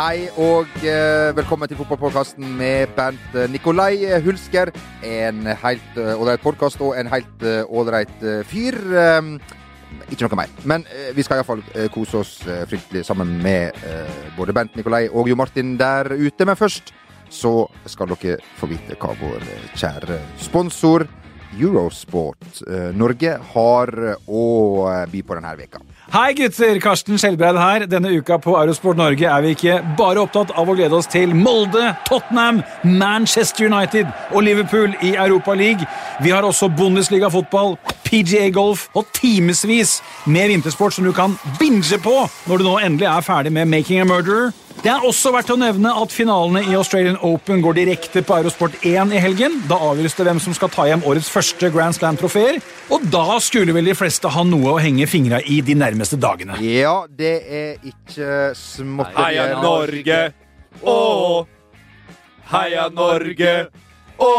Hei og eh, velkommen til fotballpodkasten med Bernt eh, Nikolai Hulsker. En helt eh, ålreit podkast og en helt ålreit fyr. Eh, ikke noe mer. Men vi skal iallfall kose oss fryktelig sammen med både Bernt Nikolai og Jo Martin der ute. Men først så skal dere få vite hva vår kjære sponsor Eurosport Norge har å by på denne veka. Hei gutter, Karsten Skjelbreid her. Denne uka på Eurosport Norge er vi ikke bare opptatt av å glede oss til Molde, Tottenham, Manchester United og Liverpool i Europa League. Vi har også Bundesliga-fotball, PGA Golf og timevis med vintersport som du kan binge på når du nå endelig er ferdig med Making a Murderer. Det er også verdt å nevne at finalene i Australian Open går direkte på Eurosport 1 i helgen. Da avgjøres det hvem som skal ta hjem årets første Grand Slam-trofeer. Og da skulle vel de fleste ha noe å henge fingra i de nærmeste dagene. Ja, det er ikke smått Heia Norge! Å! Heia Norge! Å!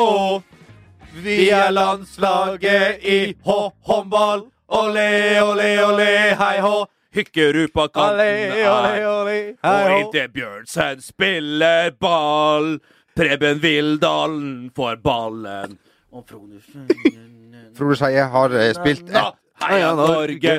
Vi er landslaget i hå-håndball. Olé, olé, olé, hei hå. Hykkerud på kanten er Og inntil Bjørnsen spiller ball. Preben Vildalen får ballen. Og Frode Frode Skeie har eh, spilt Heia Norge!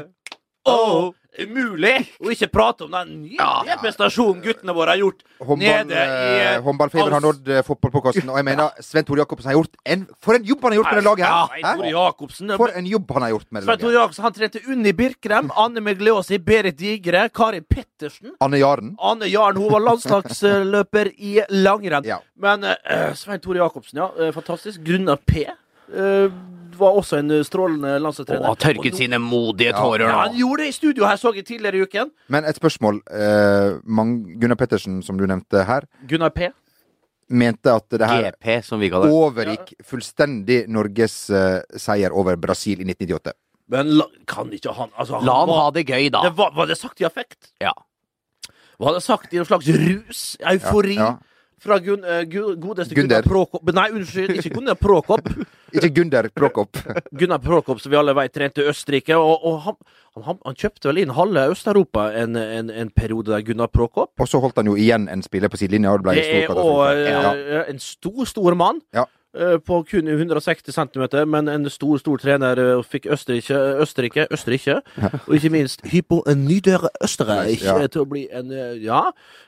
Å! Umulig å ikke prate om den nye prestasjonen guttene våre har gjort Håndball, nede i eh, håndballfeber har nådd fotballpåkosten. og jeg mener Sven Tore Jacobsen har gjort en For en jobb han har gjort med det laget her! Hæ? For en jobb han har gjort med det laget. Svein Tore. Jacobsen han trente Unni Birkrem, Anne Megleåsi Berit Digre, Kari Pettersen. Anne Jaren. Anne Jaren hun var landslagsløper i langrenn. Ja. Men uh, Svein Tore Jacobsen, ja. eh, fantastisk. Gunnar P. eh, var også en eh, strålende landslagstrener. Og tørket Og sine modige tårer Ja, han gjorde det i studio her, så jeg tidligere i uken. Men et spørsmål. Eh, Mang- Gunnar Pettersen, som du nevnte her, Gunnar P. mente at det her GP, som vi kaller det. overgikk fullstendig Norges seier over Brasil i 1998. Men la, kan ikke han altså, han La han var, ha det gøy, da. det var, var det sagt i affekt? Ja. Var det sagt i en slags rus? Eufori? Ja. Fra Gun, uh, godeste Gunder. Gunnar Prokop Nei, unnskyld, ikke Gunnar Prokop. Ikke Gunder Prokop. Gunnar Prokop, som vi alle vet trente Østerrike. Og, og han, han, han kjøpte vel inn halve Øst-Europa en, en, en periode der, Gunnar Prokop. Og så holdt han jo igjen en spiller på sidelinja, og det ble stor katastrofe. Og Ja. en stor, stor mann. Ja. Eh, På kun 160 cm, men en stor stor trener eh, fikk Østerrike, Østerrike, Østerrike og ikke minst Hypo Nyder Østerreich Ja. til å bli en eh, ja,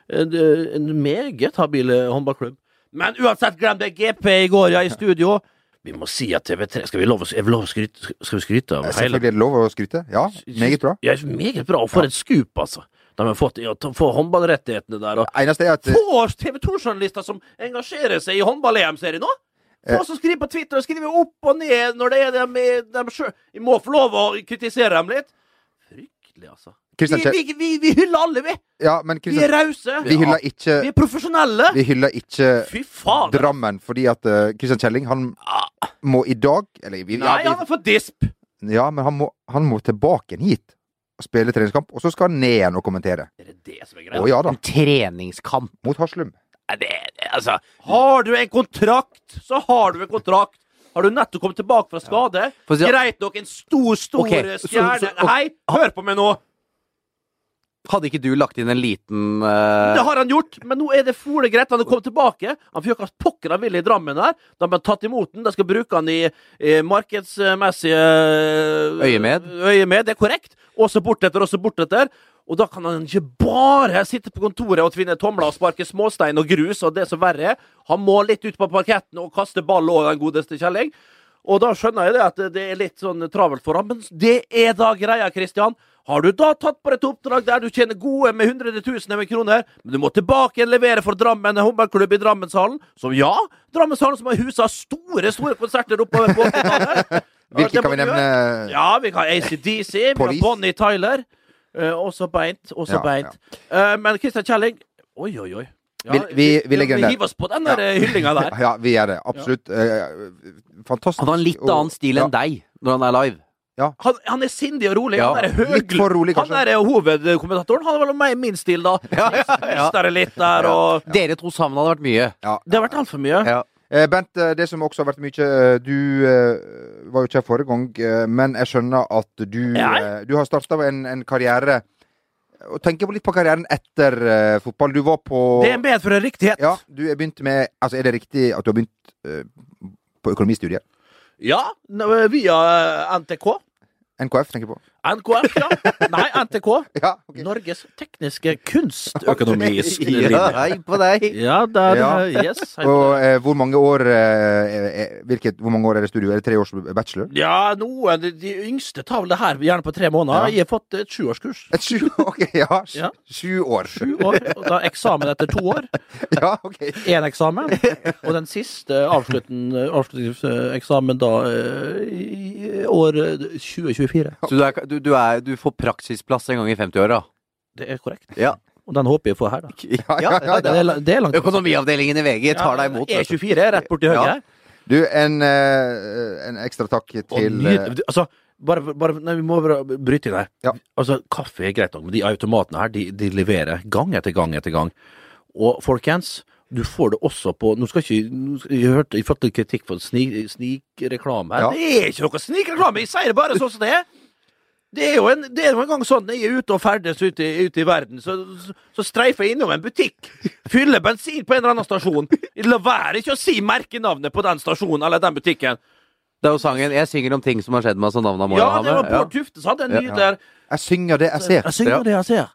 en, en meget habil håndballklubb. Men uansett, glem det. GP i går, ja, i studio. Vi må si at TV3 Skal vi lov å, vi lov å skryte, skal vi skryte av hele Selvfølgelig lov å skryte. Ja, meget bra. Ja, meget bra. Og for et skup, altså. De har fått ja, få håndballrettighetene der. Og Eneste er at få TV 2-journalister som engasjerer seg i håndball-EM-serien nå! Få som skriver på Twitter og skriver opp og ned når det er dem, dem sjøl. Vi må få lov å kritisere dem litt. Fryktelig, altså. Vi, Kjell vi, vi, vi hyller alle, vi! Ja, men Vi er rause. vi ikke Vi er profesjonelle. Vi hyller ikke. Drammen fordi at uh, Christian Kjelling, han må i dag Eller vi, Nei, ja, han har fått disp. ja, men han må, han må tilbake hit og spille treningskamp, og så skal han ned igjen og kommentere. Er det det som er greia? ja da. En treningskamp. Mot Haslum. Det, altså Har du en kontrakt, så har du en kontrakt. Har du nettopp kommet tilbake fra skade? Ja. Greit nok, en stor, stor okay, stjerne så- ok. Hei, hør på meg nå! Hadde ikke du lagt inn en liten uh... Det har han gjort, men nå er det fole greit. Han er kommet tilbake. Han får gjøre hva pokker han vil i Drammen her. De har tatt imot den. De skal bruke han i, i markedsmessige Øyemed. Øyemed, det er korrekt. Også bortetter, også bortetter. Og da kan han ikke bare sitte på kontoret og tvinne tomler og sparke småstein og grus og det som verre er. Han må litt ut på parketten og kaste ball òg, den godeste Kjelling. Og da skjønner jeg det at det er litt sånn travelt for ham, men det er da greia, Kristian. Har du da tatt på et oppdrag der du tjener gode med hundretusener med kroner, men du må tilbake igjen levere for Drammen håndballklubb i Drammenshallen, som ja, Drammenshallen som har husa store, store konserter oppover på 80-tallet. Hvilke kan vi nevne? Ja, vi kan ACDC, vi kan Bonnie Tyler. Eh, også beint, også Ja, beint. Eh, men Kristian Kjelling Oi, oi, oi. Ja, Vi- vi- vi legger den der. Vi hiver oss på den der eh, hyllinga der. Ja, vi gjør det. Absolutt. Eh, fantastisk. Han har en litt annen stil enn deg når han er live. Han, han er sindig og rolig. Ja, han er for rolig, Han er hovedkommentatoren. Han er vel meg min stil, da. Ja, ja, det litt der, og Dere to sammen hadde vært mye. Ja. Det har vært altfor mye. Ja. Eh, Bent, eh, det som også har vært mye eh, Du var jo ikke her forrige gang, men jeg skjønner at du Du har starta en, en karriere og tenker litt på karrieren etter uh, fotball. Du var på Det en riktighet. Ja, du begynte med Altså, er det riktig at du har begynt uh, på økonomistudiet? Ja, via NTK. NKF, tenker jeg på. NKF, ja. Nei, NTK. Ja, okay. Norges tekniske kunstøkonomilinje. Ja, hei på deg. Ja, der Ja. Yes. hei på Og eh, hvor mange år eh, er- hvilket, Hvor mange år er det studio? Er det tre års bachelor? Ja, noen de, de yngste tar vel det her gjerne på tre måneder. Ja. Jeg har fått et sjuårskurs. Et sju Ok, ja. Sju, Ja. Sju år. Sju år, og da eksamen etter to år. Ja, ok. Én eksamen. Og den siste avslutningseksamen da eh, i år eh, 2024. Så du, er, du, du, er, du får praksisplass en gang i 50-åra? Det er korrekt. Ja. Og den håper jeg får her, da. Ja, ja, ja, Det er, det er langt. Økonomiavdelingen i VG tar deg imot. E24 er rett borti høyre. Ja. Du, en, eh, en ekstra takk til nyd- eh, altså, bare, bare, nei, vi må bare bryte inn her. Ja. Altså, Kaffe er greit nok, men de automatene her, de, de leverer gang etter gang etter gang. Og folkens, du får det også på Nå skal ikke nå skal, Jeg hørte jeg litt kritikk for snik- snikreklame her. Ja. Det er ikke noe snikreklame! Jeg sier det bare sånn som det er! Det er jo en, det er jo en gang sånn når jeg er ute og ferdes ute, i- ute i verden, så, så, så streifer jeg innom en butikk, fyller bensin på en eller annen stasjon. La være ikke å si merkenavnet på den stasjonen eller den butikken. Det er jo sangen 'Jeg synger om ting som har skjedd meg', som navnet må Ja, ha det var. Bård Tufte som hadde en ny der. Jeg synger det jeg ser. Jeg synger det jeg ser.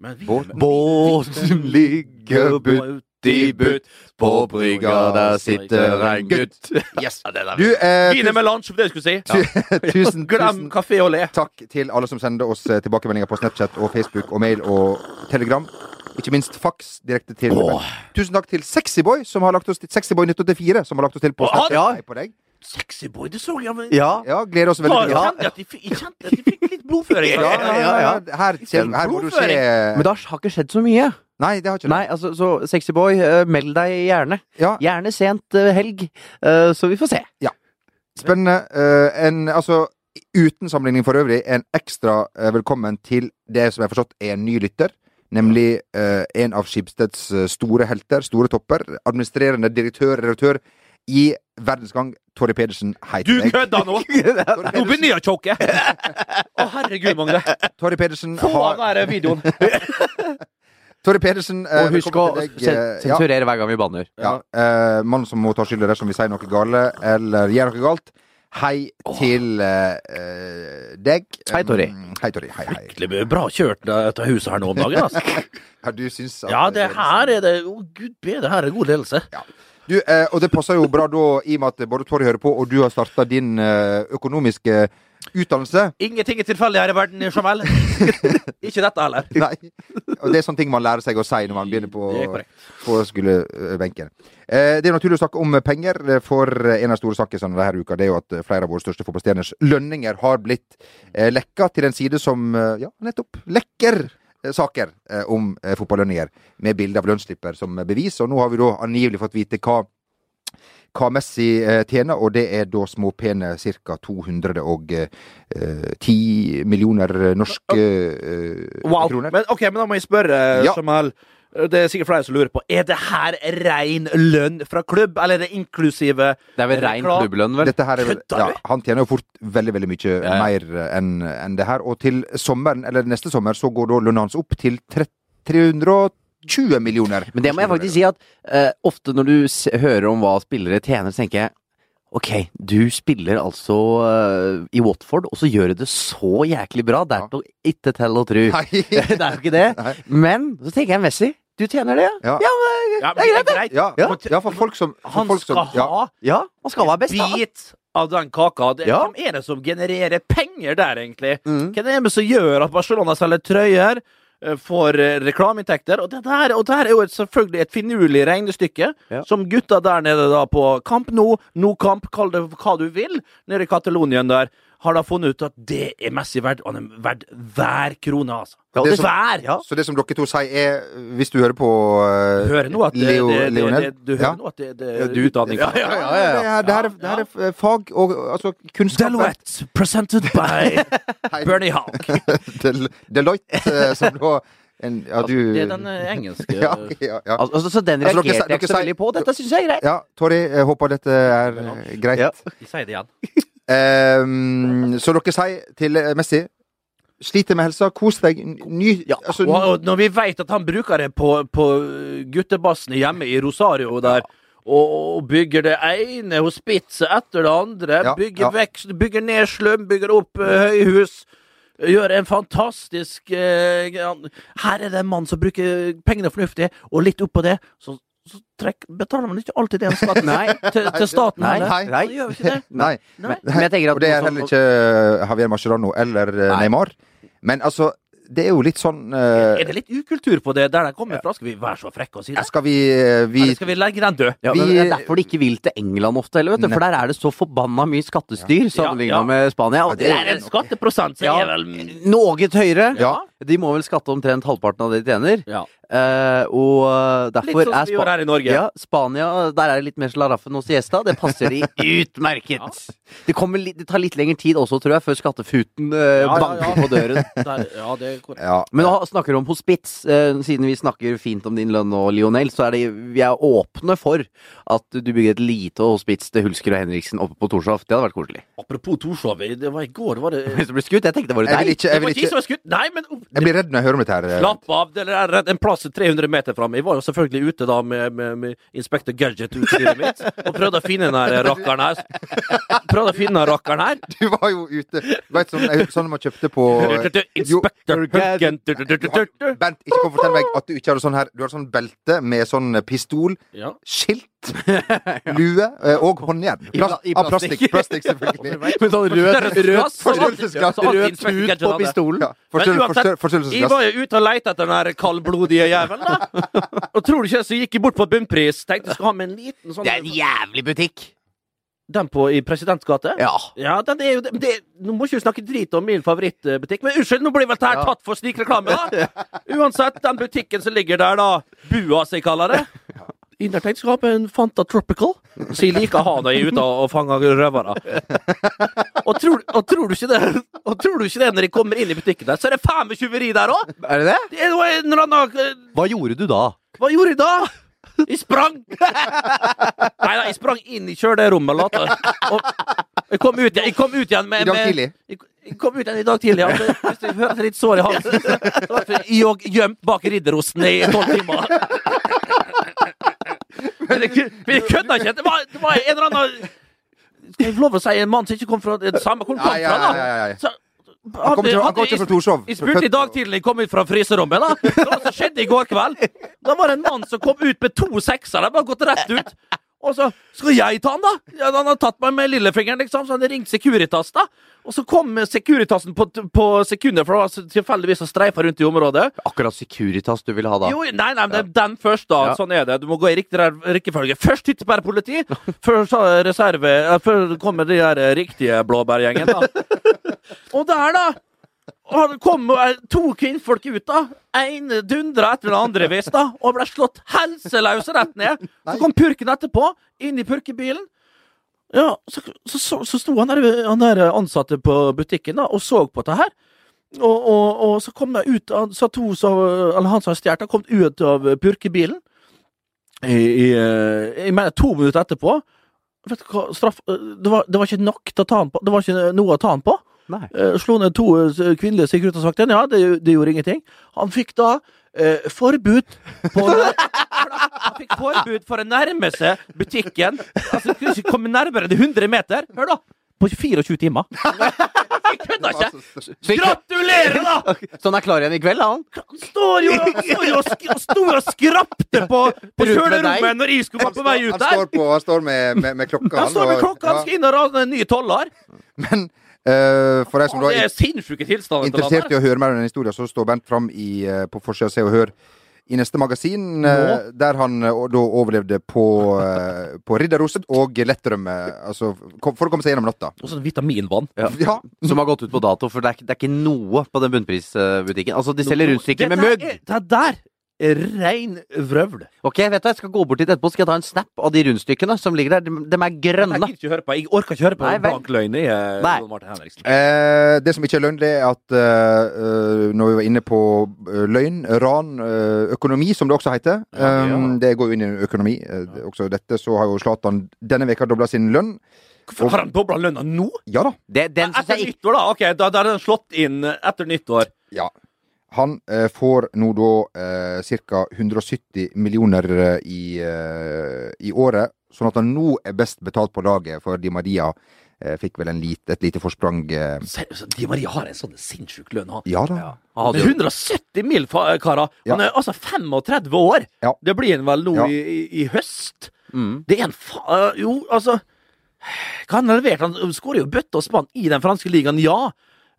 Men vi Båten ligger butt i butt, på brygga der sitter en gutt. Yes. Ja. Du, eh, Vine med lunsj, for det skulle jeg si. tusen, Glem tusen kafé og le. takk til alle som sender oss eh, tilbakemeldinger på Snapchat og Facebook og mail og Telegram. Ikke minst fax direkte til Tusen takk til Sexyboy, som har lagt oss til Sexyboy1984, som har lagt oss til på Snapchat. ja. Hei på deg. Sexyboy, det så jeg. Men... Ja. Ja, gleder oss veldig til kjente jeg at de kjente at de fikk litt blodføring. Ja, ja, ja, ja. Her, kjem- her må du se Men det har ikke skjedd så mye. Nei, det har ikke det. Nei, altså, så Sexyboy, uh, meld deg gjerne. Ja, Gjerne sent eh, helg, eh, så vi får se. Ja. spennende. Eh, en, altså, uten sammenligning for øvrig, en ekstra eh, velkommen til det som jeg har forstått er en ny lytter. Nemlig eh, en av Skipsteds eh, store helter, store topper. Administrerende direktør, redaktør i Verdensgang, Torry Pedersen. Hei Du til deg. kødda nå! Nå begynner jeg å choke. Å, herregud, Magne. Torry Pedersen Få av har den der videoen. Torry Pedersen, eh, Og husk å eh, ja. sensurere hver gang vi banner. Ja, eh, Mannen som må ta skylda dersom vi sier noe gale eller gjør noe galt. Hei til eh, eh, deg. Hei, Torry. Mm, Hei, Tori. Hei, hei. Fryktelig bra kjørt dette huset her nå om dagen. Altså. Ja, du syns at Ja, det her er det Å, gud bedre, det her er god ledelse. Du, eh, og det passer jo bra da, i og med at både Tori hører på, og du har starta din eh, økonomiske utdannelse. Ingenting er tilfeldig her i verden, Jamel. Ikke dette heller. Nei. Og det er sånne ting man lærer seg å si når man begynner på, på skolebenken. Eh, det er naturlig å snakke om penger, for en av de store sakene denne uka det er jo at flere av våre største fotballstjerners lønninger har blitt eh, lekka til en side som eh, ja, nettopp lekker eh, saker eh, om fotballønninger, med bilde av lønnsslipper som bevis. Og nå har vi da angivelig fått vite hva hva Messi eh, tjener, og det er da småpene ca. 210 millioner norske eh, Wow. kroner. Men, ok, men da må jeg spørre, Ja. Jamal. Det er sikkert flere som lurer på Er det her rein lønn fra klubb, eller er det inklusive Det er vel rein klubblønn, vel? Vel, ja, han tjener jo fort veldig veldig mye Ja, ja. mer enn en det her. Og til sommeren, eller neste sommer så går da lønna hans opp til 3- 320 millioner. Men det må jeg faktisk si at uh, ofte når du s hører om hva spillere tjener, så tenker jeg Ok, du spiller altså uh, i Watford, og så gjør du det så jæklig bra. Det er Ja. til å ikke telle og tru. Det er jo ikke det. Nei. Men så tenker jeg Messi. Du tjener det, Ja. ja? men det er greit, det. Ja, Ja. ja, for folk som for Han folk som, skal ja, ha Ja, Han skal være best, bit av den kaka. Det, Ja. Hvem er det som genererer penger der, egentlig? Mm. Hvem er det som gjør at Barcelona selger trøyer, eh, får eh, reklameinntekter? Og det her er jo et, selvfølgelig et finurlig regnestykke, Ja. som gutta der nede da på kamp nå, No Kamp, kall det hva du vil, nede i Katalonien der, har da funnet ut at det er Messi verdt. Og han er verdt hver krone, altså. Ja, det det som- hver! Ja. Så det som dere to sier, er Hvis du hører på uh, Du hører nå at det, Leo, det, det, Leonel det, du hører Ja. nå at det, det Ja, er du- utdanning. ja, ja, ja, ja. Det her, det her, er- det her er fag og altså kunnskap. Deloitte, presented by Bernie Hawk. Del, Deloitte, eh, som da en, Ja, du Det er den eh, engelske ja, ja, ja. Altså, så den Altså, dere reagerte sa- jeg ikke så veldig på. Dette syns jeg er greit. ja, Torry, jeg håper dette er eh, greit. Ja. De sier det igjen. Ehm, så dere sier til eh, Messi sliter med helsa. Kos deg. Ny, Ja, altså, Og, når vi vet at han bruker det på, på guttebassene hjemme i Rosario der, og, og bygger det ene hospitset etter det andre, Ja, bygger, ja. vekst, bygger ned slum, bygger opp uh, høyhus Gjør en fantastisk uh, Her er det en mann som bruker pengene fornuftig, og litt oppå det, så, så trekk, betaler man ikke alltid den skatten Nei. til, til staten. Nei, heller. nei. Så gjør vi ikke det. Nei. Nei. Men jeg tenker at Og det er heller ikke Javier Mascherano eller eh, Nei. Neymar. Men altså, det er jo litt sånn uh... Er det litt ukultur på det der de kommer fra? Skal vi være så frekke og si det? Skal vi, eh, vi Eller skal vi legge den død? Ja, Vi- Det er derfor de ikke vil til England ofte, heller, vet du. For der er det så forbanna mye skattestyr sammenligna Ja, ja. med Spania. Og Det det er en skatteprosent som Ja. er vel noe høyere. Ja. De må vel skatte omtrent halvparten av det de tjener. Ja. Eh, og eh, derfor Litt sånn er som vi gjør her i Norge. Ja, Spania, der er det litt mer slaraffen og siesta. Det passer de utmerket. Det, litt, det tar litt lengre tid også, tror jeg, før skattefuten eh, Ja, ja, banker ja. på døren. Der, ja, det er korrekt. ja. Men nå snakker du om hospits. Eh, siden vi snakker fint om din lønn og Lionel, så er det, vi er åpne for at du bygger et lite hospits til Hulsker og Henriksen oppe på Torshov. Det hadde vært koselig. Apropos Torshov, det var i går var det Hvis du ble skutt, jeg tenkte det var Jeg vil deg. ikke, jeg vil ikke ikke som var skutt! Nei, men Jeg blir redd når jeg hører om dette her. eh. Slapp av, det er redd. en plass 300 meter framme. Jeg var jo selvfølgelig ute da med, med, med Inspector Gadget-utstyret mitt og prøvde å finne den her rakkeren her. Prøvde å finne den rakkeren her. Du var jo ute Du vet sånn, sånn man kjøpte på Inspector Gadget. Bent, ikke kom og fortell meg at du ikke hadde sånn her Du hadde sånn belte med sånn pistol, Ja. Skilt, lue eh, og håndjern. Plast, pla- i av plastikk, plastikk. plastikk selvfølgelig. Med sånn rød, rød, glass, forstørrelsesglass. rød tut på pistolen. Ja, forstørrelse- Men uansett, forstør- Jeg var jo ute og leita etter den der kaldblodige jævelen, da. Og tror du ikke så gikk jeg bort på bunnpris. Tenkte jeg skulle ha med en liten sånn Det er en jævlig butikk! Den på i Presidents gate? Ja. Ja, den er jo det, Nå må ikke vi snakke drit om min favorittbutikk, men unnskyld, nå blir vel dette Ja. tatt for snikreklame, da? Uansett, den butikken som ligger der, da. Bua, som jeg kaller det. Tenkte en Fanta Tropical, så jeg liker å ha noe ute og fanger røvere. Og tror, og tror du ikke det Og tror du ikke det når jeg kommer inn i butikken der, så er det faen meg tjuveri der òg! Er det det? Det jo en annen Hva gjorde du da? Hva gjorde jeg da? Jeg sprang! Nei da, jeg sprang inn i kjølerommet. Later. Og jeg kom ut, jeg kom ut igjen med I dag med- tidlig. Jeg, jeg kom ut igjen i dag tidlig. Ja. Hvis du hører litt sår i halsen. var Jeg gjemt bak ridderosten i tolv timer. Men jeg, jeg kødda ikke. Det var, det var en eller annen Skal jeg få lov å si en mann som ikke kom fra det samme hvor kom ja, fra, da? Han kom ikke, han kom ikke fra Torshov. jeg spurte i dag tidlig kom ut fra fryserommet. da Hva som skjedde i går kveld? Da var det en mann som kom ut med to seksere. Bare gått rett ut. Og så Skal jeg ta han, da? Ja, han har tatt meg med lillefingeren, liksom. Så han ringte ringt Securitas, da. Og så kom Securitasen på, på sekunder, for det var tilfeldigvis og streifa rundt i området. Akkurat Securitas du ville ha da? Jo, nei, nei, er den først, da. Ja. Sånn er det. Du må gå i riktig re- rekkefølge. Først hyttebærpoliti, før så reserve eh, Før kommer de eh, riktige blåbærgjengen, da. Og der, da og han kom eh, to kvinnfolk ut, da. En dundra etter den andre, visst, da. Og ble slått helseløs rett ned. Så kom purken etterpå, inn i purkebilen. Ja, så, så, så, så sto han der, han der ansatte på butikken da, og så på det her. Og, og, og så kom det ut han, så to som, eller han som har stjålet, kom ut av purkebilen. I, i, eh, jeg mener to minutter etterpå. Vet du hva, straff eh, det var, det var ikke nok til å ta han på. Det var ikke noe å ta han på. Nei. Eh, slo ned to eh, kvinnelige Securitas-vakter. Ja, det, det gjorde ingenting. Han fikk da eh, forbud på Han fikk forbud for å nærme seg butikken. Altså, kunne ikke komme nærmere enn 100 meter. Hør, da! På 24 timer. Jeg kødder ikke! Gratulerer, da! Så han er klar igjen i kveld, han? Står jo, står jo sto og skrapte på, på kjølerommet når jeg skulle være på vei ut han står, på, han står med, med, med klokka. Han står med klokka, han skal inn og rane en ny toller. Men eh, for deg som da Det er er sinnssyke tilstander. interessert i å høre mer om den historien, så står Bent fram i, uh, på forsida av Se og Hør i neste magasin, uh, der han da overlevde på, på ridderroset og lettrømme. Altså kom, for å komme seg gjennom natta. Og sånn vitaminvann. Ja. Som har gått ut på dato, for det er, det er ikke noe på den bunnprisbutikken. Altså, de selger rundstykker med Det mugg! der er- Det der er rein vrøvl. Ok, vet du, Jeg skal gå bort dit etterpå skal jeg ta en snap av de rundstykkene som ligger der. De, de er grønne. Jeg, ikke høre på. Jeg orker ikke høre på Nei, vel. i eh, Nei. Martin Henriksen. Eh, det som ikke er løgn, det er at eh, eh, når vi var inne på eh, løgn, ran, eh, økonomi, som det også heter Ja, ja. eh, Det går jo inn i økonomi. eh, det- også dette så har jo Zlatan denne veka dobla sin lønn. Hvorfor har han dobla lønna nå? Ja da. Det, den Etter jeg nyttår, da? Ok, da, da er den slått inn etter nyttår. Ja. Han eh, får nå da eh, ca. 170 millioner eh, i, eh, i året, sånn at han nå er best betalt på laget, for Di Maria eh, fikk vel en lite, et lite forsprang. Eh. Seriøst, Di Maria har en sånn sinnssyk lønn, han. Ja da. Han hadde 170 mil, fa- karer! Ja. Han er altså 35 år! Ja. Det blir han vel nå Ja. i, i, i høst. mm. Det er en fa... Jo, altså Hva han har levert? Han skårer jo bøtte og spann i den franske ligaen, ja.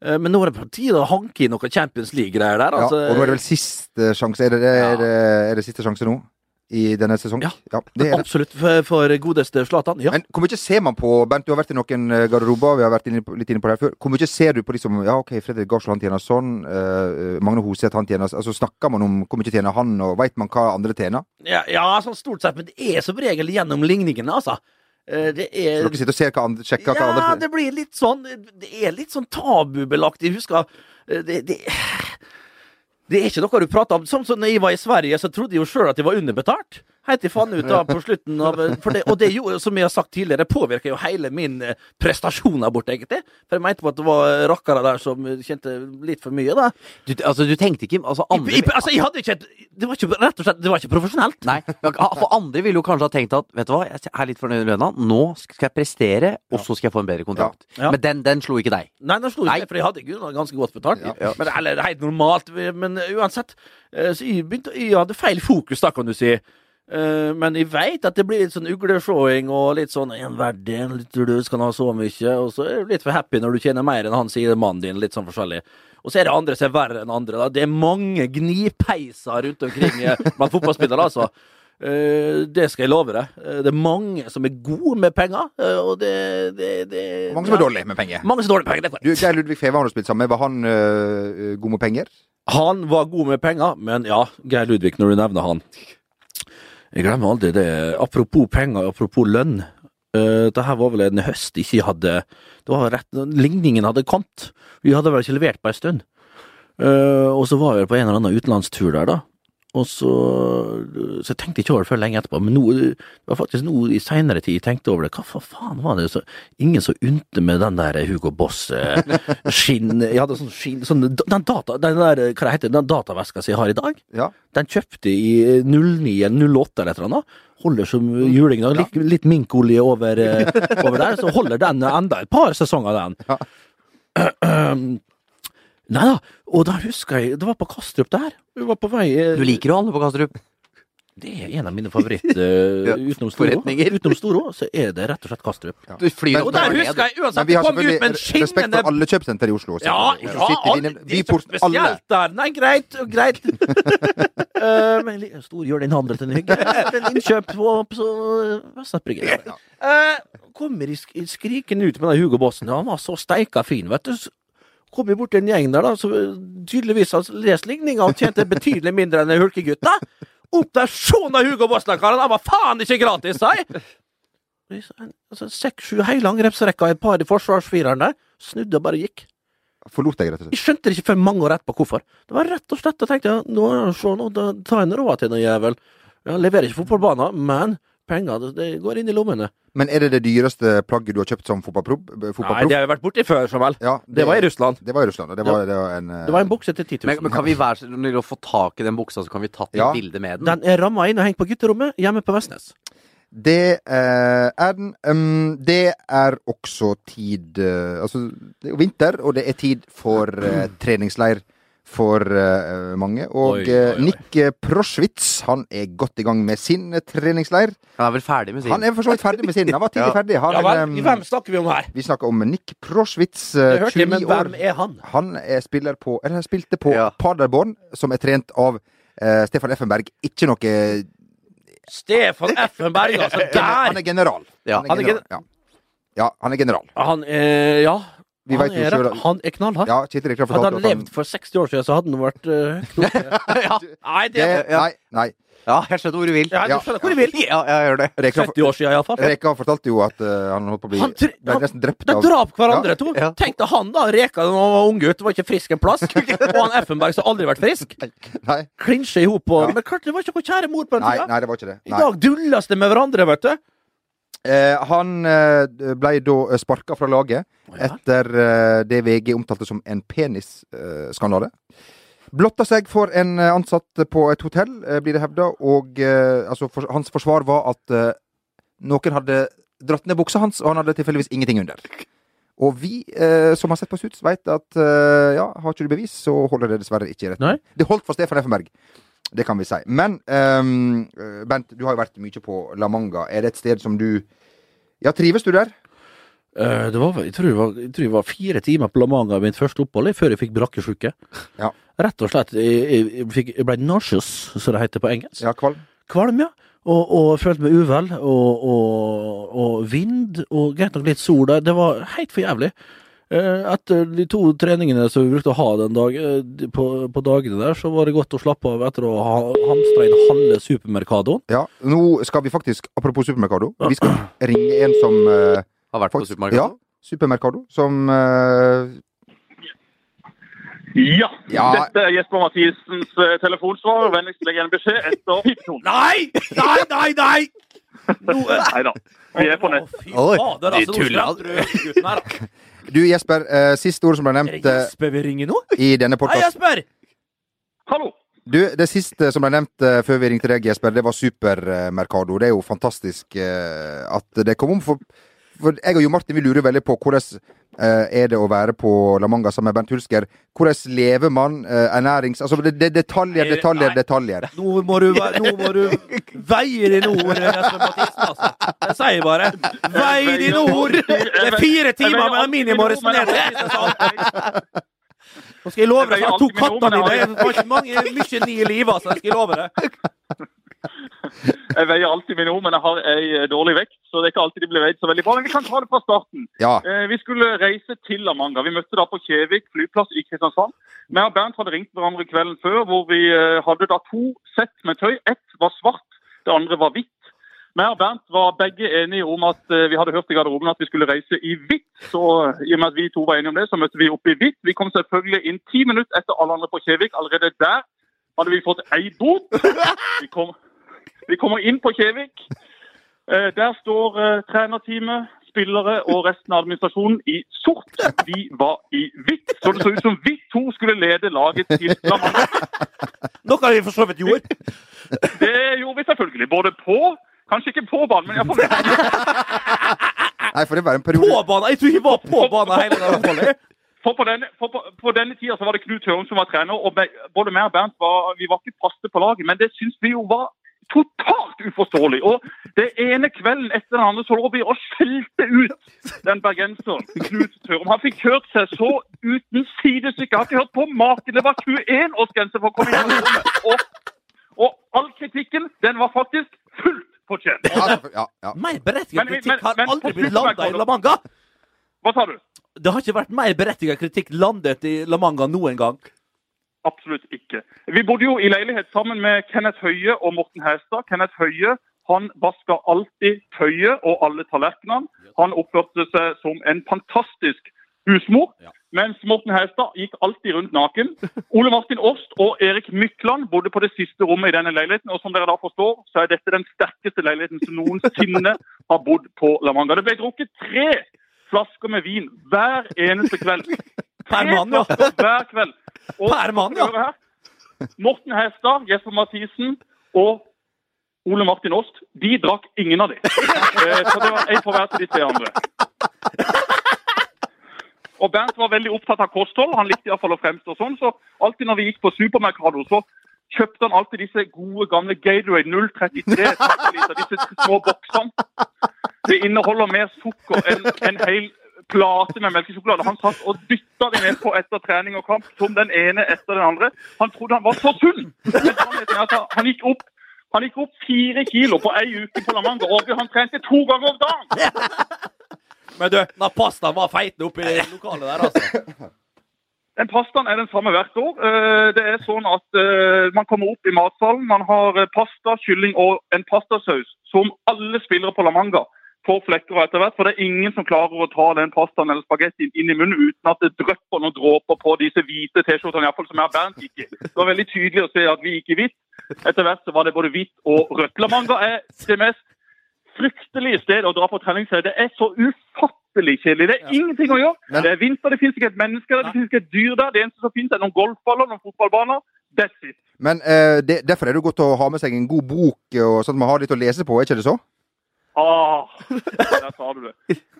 Eh, Men nå er det på tide å hanke inn noe Champions League-greier der. Ja, Altså. og nå er det vel siste sjanse. Er det, er det, er det siste sjanse nå? I denne sesong? Ja. det er. Absolutt for, for godeste Zlatan. Ja. Men hvor mye ser man på Bernt, du har vært i noen eh, garderober, vi har vært inne, på- litt inne på det her før. Hvor mye ser du på liksom Ja, OK, Fredrik Garsel han tjener sånn. Uh, Magne Hoseth han tjener Altså Snakker man om hvor mye tjener han, og veit man hva andre tjener? Ja, ja, sånn stort sett, men det er som regel gjennom ligningene, altså. Eh, Det er dere sitter og ser hva andre, sjekker hva Ja, andre det blir litt sånn Det er litt sånn tabubelagt. Jeg husker eh, det, det, det er ikke noe du prater om. Sånn som når jeg var i Sverige, så trodde jeg jo sjøl at jeg var underbetalt. Helt til faen fant ut da på slutten av det, Og det gjorde, som jeg har sagt tidligere, påvirker jo hele min eh, prestasjon der borte, egentlig. For jeg mente på at det var rakkere der som kjente litt for mye, da. du, altså, du tenkte ikke Altså, andre I, i, altså, jeg hadde ikke Det var ikke rett og slett Det var ikke profesjonelt. Nei, for andre ville jo kanskje ha tenkt at Vet du hva, jeg er litt fornøyd med lønna. Nå skal jeg prestere, og så skal jeg få en bedre kontrakt. Ja. Men den, den slo ikke deg. Nei, den slo ikke meg, for jeg hadde jo ganske godt betalt. Ja. Men, eller helt normalt. Men uansett. eh, Så jeg, begynte, jeg hadde feil fokus, da, kan du si. Eh, Men jeg veit at det blir litt sånn uglesjåing og litt sånn En verden, litt du kan ha så mye. Og så er du litt for happy når du tjener mer enn han sier mannen din. Litt sånn forskjellig. Og så er det andre som er verre enn andre. Da. Det er mange gnipeiser rundt omkring blant fotballspillere, altså. Uh, det skal jeg love deg. Uh, Det er mange som er gode med penger, og det, det, det Og mange som er dårlige med penger. Mange som er dårlige med penger, det er korrekt. Du, Geir Ludvig Feve har du spilt sammen med. Var han god med penger? Han var god med penger, men ja, Geir Ludvig, når du nevner han Jeg glemmer aldri det. Apropos penger, apropos lønn. Uh, det her var vel en høst ikke hadde Det var rett, Ligningen hadde kommet. Vi hadde vel ikke levert på en stund. Uh, og så var vi på en eller annen utenlandstur der, da. Og så, så jeg tenkte ikke over det før lenge etterpå, men nå, det var faktisk nå i seinere tid jeg tenkte over det. Hva for faen var det? Så, ingen som unte med den der Hugo Boss-skinn Jeg hadde sånn skinn sånn, Den data, den der, hva det heter, den dataveska som jeg har i dag, Ja. den kjøpte i 09 eller 08 eller et eller annet. Holder som juling. Ja. Litt, litt minkolje over, eh, over der, så holder den enda et par sesonger, den. Nei da, og da husker jeg Det var på Kastrup der. Vi var på vei eh, Du liker å handle på Kastrup? Det er en av mine favoritter uh, Ja, utenom Storo. forretninger. Utenom Storo, så er det rett og slett Kastrup. Du flyr Men- Og der men- husker jeg Men uansett vi det har kom ut med en selvfølgelig respekt skinnende for alle kjøpesenter i Oslo. Ja, selvfølgelig. ja sitter vi alle, inne- det vi er så spesielt alle. der. Nei, greit, greit. Eh, men li- stor gjør din handel til en hygge. Men innkjøp på, på Vestlandsbryggen. Uh, kommer i sk skrikende ut med den Hugo Bossen. Han var så steika fin, vet du. Kom vi bort til en gjeng der, da, som tydeligvis har lest ligninga og tjente betydelig mindre enn hulkegutta. Opp der, sånn av Hugo Bosnia-karen! Han var faen ikke gratis, sa jeg! Altså, Seks-sju hele i et par i forsvarsfireren der. Snudde og bare gikk. Forlot deg, rett og slett. Jeg skjønte det ikke før mange år etterpå hvorfor. Det var rett og slett, jeg tenkte jeg, nå, se nå, da jeg en råd til den jævel. Jeg leverer ikke fotballbaner, men penger, det, det går inn i lommene. Men er det det dyreste plagget du har kjøpt som fotballproff? Nei, det har jeg vært borti før, Samuel. Ja, Det var i Russland. Det var i Russland, og det var, det var en uh... Det var en bukse til 10 000. Men, men kan vi være så snill å få tak i den buksa, så kan vi tatt et Ja. bilde med den? Den er ramma inn og hengt på gutterommet hjemme på Vestnes. Det eh, er den. Um, det er også tid uh, Altså, det er jo vinter, og det er tid for uh, treningsleir for uh, mange. Og Oi, eh, oi, oi. Nick eh, Proschwitz, han er godt i gang med sin eh, treningsleir. Han er vel ferdig med sin? Han er for så vidt ferdig med sin. Han var tidlig Ja. ferdig. Han, Ja vel, hvem snakker vi om her? vi snakker om Nick Proschwitz, Det eh, hørte jeg, men år. hvem er han? Han er spiller på Eller spilte på Ja. Paderborn, som er trent av uh, Stefan Effenberg. Ikke noe Stefan Effenberg, altså. Han Der! er general. Ja. Han er general. Ja. ja, han er general. Han eh, Ja. Vi Han jo er, rett- han er knallhard. Ja, Kittil Rekdal Hadde han levd for 60 år siden, så hadde han vært uh, ja. Nei, det, det, Nei, nei. Ja, jeg skjønner hvor du vil. ja. Du skjønner hvor du vil. Ja, jeg gjør det. Rekdal 70 år siden, iallfall. Reka fortalte jo at uh, han holdt på å bli Han ble nesten drept De av drap hverandre, to. Ja. Tenk deg han, da. Reka da han var unggutt, var ikke frisk en plass. Og han Effenberg som aldri vært frisk. Klinsje i hop og. Men klart, det var ikke noe kjære mor på den tida. nei, det var ikke det. I dag dulles det med hverandre, vet du. Eh, han eh, ble da sparka fra laget etter eh, det VG omtalte som en penisskandale. Blotta seg for en eh, ansatt på et hotell, eh, blir det hevda, og eh, altså, for, hans forsvar var at eh, noen hadde dratt ned buksa hans, og han hadde tilfeldigvis ingenting under. Og vi eh, som har sett på Suits, veit at eh, ja, har ikke du bevis, så holder det dessverre ikke i retten. Det holdt for Stefan Effenberg. Det kan vi si. Men eh, Bent, du har jo vært mye på La Manga. Er det et sted som du Ja, trives du der? Uh, det var, jeg, tror det var, tror det var fire timer på La Manga i mitt første opphold før jeg fikk brakkesjuke. Ja. Rett og slett. Jeg, jeg, fikk, jeg ble nauseous, som det heter på engelsk. Ja, kvalm? Kvalm, ja. Og, og følte meg uvel. Og, og, og vind, og greit nok litt sol der. Det var helt for jævlig. Eh, Etter de to treningene som vi brukte å ha den dag, eh, på, på dagene der, så var det godt å slappe av etter å ha hamstra inn halve supermercadoen. Ja. Nå skal vi faktisk, apropos Supermercado, vi skal ringe en som uh, Har vært på supermerkado? Ja, Supermercado. Som uh, Ja. Ja. Dette er Jesper Mathisens uh, telefonsvar. Vennligst legg igjen beskjed etter pipetonen. Nei! Nei, nei, nei! Nå, Nei da. Vi er på nett. Å, Fy fader, altså. Nå skremte du gutten her, da. Du, Jesper. Uh, siste ord som ble Er nevnt det eh, Jesper vi ringer nå? i denne Hei, podkasten. Jesper! Hallo. Du, det siste som ble nevnt uh, før vi ringte deg, Jesper, det var Supermercado. Det er jo fantastisk at det kom om. For, for jeg og Jo Martin vi lurer veldig på hvordan er det å være på La Manga sammen med Bent Hulsker. Hvordan lever man? eh, ernærings... Altså, det, det, detaljer, detaljer, detaljer. Nå må du, nå må du veie dine ord, Mathisen. Altså. Jeg sier bare Vei dine ord! Det er fire timer med minimum å resonnere. Nå skal jeg love deg, jeg har to katter dine. Det var ikke mange, mye ni i livet, altså. Jeg skal love deg. Jeg veier alltid mine ord, men jeg har ei eh, dårlig vekt, så det er ikke alltid de blir veid så veldig bra. Men vi kan ta det fra starten. Ja. Eh, Vi skulle reise til La Manga. Vi møtte da på Kjevik flyplass i Kristiansand. Vi og Bernt hadde ringt hverandre kvelden før, hvor vi eh, hadde da to sett med tøy. Ett var svart, det andre var hvitt. Jeg og Bernt var begge enige om at vi hadde hørt i garderoben at vi skulle reise i hvitt. Så i og med at vi to var enige om det, så møtte vi opp i hvitt. Vi kom selvfølgelig inn ti minutter etter alle andre på Kjevik. Allerede der hadde vi fått ei bot. Vi, kom, vi kommer inn på Kjevik. Eh, Der står eh, trenerteamet, spillere og resten av administrasjonen i sort. Vi var i hvitt. Så det så ut som vi to skulle lede laget til La Manga. Noe vi for så vidt gjorde. Det gjorde vi selvfølgelig. Både på Kanskje ikke på banen, men iallfall Nei, for det var en periode På banen! Jeg tror ikke vi var på banen hele oppholdet. For på denne, for på, på denne tida så var det Knut Hørum som var trener, og både meg og Bernt var, vi var ikke faste på laget. Men det syns vi jo var totalt uforståelig. Og det ene kvelden etter den andre så lå vi og skjelte ut den bergenseren Knut Tørum. Han fikk kjørt seg så uten sidestykke. Har ikke hørt på maken. Det var 21 årsgrense for å komme inn i rommet. Og, og all kritikken, den var faktisk fullt fortjent. Ja, ja, ja. Mer berettiget kritikk har men- men aldri blitt landa i La Manga. Hva sa du? Det har ikke vært mer berettiget kritikk landet i La Manga noen gang. Absolutt ikke. Vi bodde jo i leilighet sammen med Kenneth Høie og Morten Hæstad. Kenneth Høie han vaska alltid tøyet og alle tallerkenene. Han oppførte seg som en fantastisk husmor. Mens Morten Hæstad gikk alltid rundt naken. Ole Martin Åst og Erik Mykland bodde på det siste rommet i denne leiligheten. Og som dere da forstår, så er dette den sterkeste leiligheten som noensinne har bodd på La Manga. Det ble drukket tre flasker med vin hver eneste kveld. Per mann, ja. Hver kveld. Og Per mann, ja. Morten Hestad, Jesper Mathisen og Ole Martin Åst, de drakk ingen av de. Eh, Så det var én på hver til de tre andre. Og Bernt var veldig opptatt av kosthold. Han likte iallfall å fremstå sånn. Så alltid når vi gikk på Supermercado, så kjøpte han alltid disse gode, gamle Gatorade 033 centiliter, disse små boksene. Det inneholder mer sukker enn en hel plate med melkesjokolade. Han satt og dytta de ned på etter trening og kamp, som den ene etter den andre. Han trodde han var så sunn! Han gikk opp han gikk opp fire kilo på ei uke på La Manga, og han trente to ganger om dagen! Men du, den pastaen var feitende oppi lokalet der, altså. Den pastaen er den samme hvert år. Eh, Det er sånn at eh, Man kommer opp i matsalen, man har eh, pasta, kylling og en pastasaus som alle spillere på La Manga får flekker etter hvert. For det er ingen som klarer å ta den pastaen eller spagettien inn i munnen uten at det drypper noen dråper på disse hvite T-skjortene, iallfall som jeg og Bernt gikk i. Det var veldig tydelig å se at vi gikk i hvitt. Etter hvert så var det både hvitt og rødt. Lamanga er det mest fryktelige stedet å dra på treningsserie. Det er så ufattelig kjedelig. Det er ingenting å gjøre. Men- Det er vinter, det finnes ikke et menneske der, det finnes ikke et dyr der. Det eneste som finnes er noen golfballer, noen fotballbaner. That's it. Men uh, det, derfor er det godt å ha med seg en god bok, og sånn at man har litt å lese på, er ikke det så? Ah, der sa du det.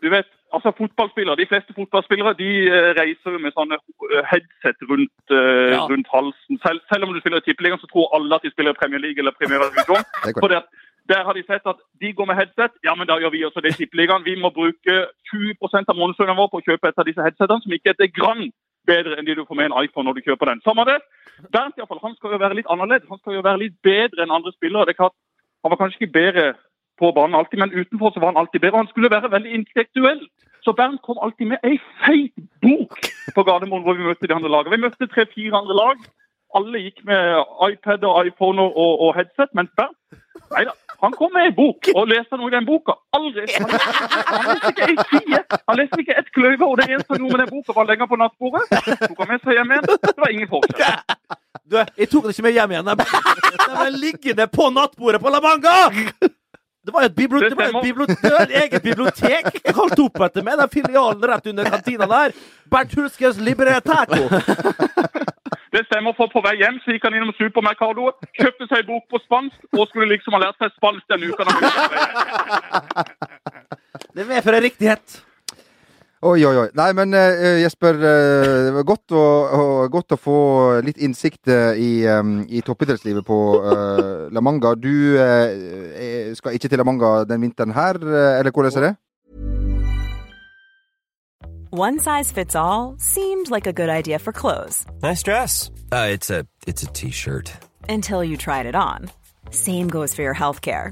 Du vet, altså fotballspillere, De fleste fotballspillere de eh, reiser med sånne eh, headset rundt, uh, Ja. rundt halsen. Selv, selv om du spiller i Tippeligaen, så tror alle at de spiller i Premier League eller Premier Divisjon. Det er For korrekt. der har de sett at de går med headset. Ja, men da gjør vi også det i Tippeligaen. Vi må bruke 20% av månedslønnen vår på å kjøpe et av disse headsetene, som ikke er et grann bedre enn de du får med en iPhone når du kjøper den. Samme det. Bernt i fall, han skal jo være litt annerledes. Han skal jo være litt bedre enn andre spillere. Det er klart, Han var kanskje ikke bedre på banen alltid, men utenfor så var han alltid bedre. Han skulle være veldig intellektuell. Så Bernt kom alltid med ei feit bok på Gardermoen hvor vi møtte de andre lagene. Vi møtte tre-fire andre lag. Alle gikk med iPad og iPhone og, og, og headset, mens Bernt Nei da. Han kom med ei bok og leste noe i den boka. Aldri. Han leste, ikke ei side. Han leste ikke et kløyve. Og det eneste han gjorde med den boka, var den på nattbordet. Tok han med seg hjem igjen. Det var ingen forskjell. Du, jeg tok det ikke med hjem igjen. Den de ble liggende på nattbordet på La Manga! Det var jo et, bibliot det var et, bibliotek, eget bibliotek kalt opp etter meg. Den filialen rett under kantina der. Bernt Hulskes Liberetaco. Det stemmer, for på vei hjem så gikk han innom supermercadoet, kjøpte seg bok på spansk og skulle liksom ha lært seg spansk denne uka. Det er på for en Det medfører riktighet. Oi, oi, oi. Nei, men uh, Jesper, uh, det var godt å, uh, godt å få litt innsikt i, um, i toppidrettslivet på La Manga. Du skal ikke til La Manga den vinteren her, eller hvordan er det? One size fits all seemed like a good idea for clothes Nice dress. Uh, it's a it's a t-shirt. until you tried it on. Same goes for your healthcare.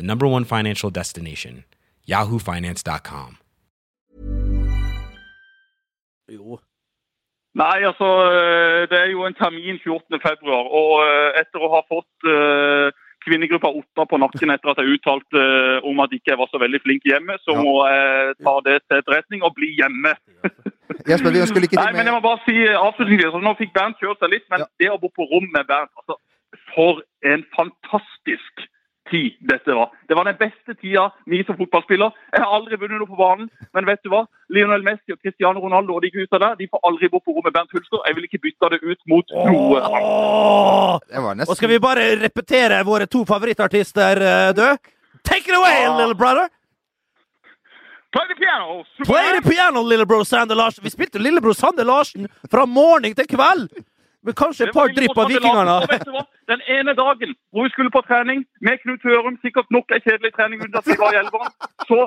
the number one financial destination, yahoofinance.com. Jo. Nei, altså, eh, det er jo en termin 14. februar, og eh, etter å ha fått uh, kvinnegruppa Otta på nakken etter at jeg uttalte uh, om at ikke jeg var så veldig flink hjemme, så Ja. må jeg ta det til etterretning og bli hjemme. Jesper, vi ønsker lykke Nei, men jeg må bare si eh, avslutningsvis, altså, nå fikk Bernt kjørt seg litt, men Ja. det å bo på rom med Bernt, altså, for en fantastisk tid dette var. Det var den beste tida vi som fotballspiller. Jeg har aldri vunnet noe på banen, men vet du hva? Lionel Messi og Cristiano Ronaldo og de gutta der, de får aldri bo på rommet Bernt Hulsker. Jeg vil ikke bytte det ut mot noe annet. Åh! Det var Og skal vi bare repetere våre to favorittartister, Dø? Take it away, ah. little brother! Play the piano! Play the piano, lillebror Sander Larsen. Vi spilte lillebror Sander Larsen fra morgen til kveld! Med kanskje et par drypp av vikingene. Den ene dagen hvor vi skulle på trening med Knut Hørum, sikkert nok en kjedelig trening under at vi var i elveren, så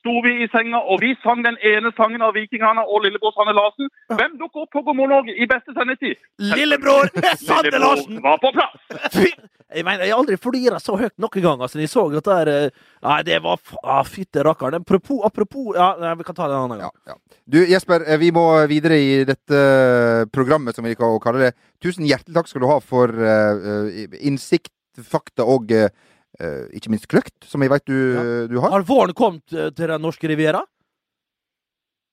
sto vi i senga, og vi sang den ene sangen av Vikingene og Lillebror Sanne Larsen. Hvem dukker opp på God morgen Norge i beste sendetid? Lillebror Lillebror Larsen! var på plass. Fy! Jeg mener, jeg har aldri flira så høyt noen gang. Altså, jeg så at det der eh, Nei, det var ah, Fytte rakkeren. Apropos, apropos ja, nei, Vi kan ta det en annen gang. Ja, ja. Du, Jesper, eh, vi må videre i dette eh, programmet, som vi liker å kalle det. Tusen hjertelig takk skal du ha for eh, innsikt, fakta og eh, ikke minst kløkt, som jeg vet du, du har. Har våren kommet eh, til den norske riviera?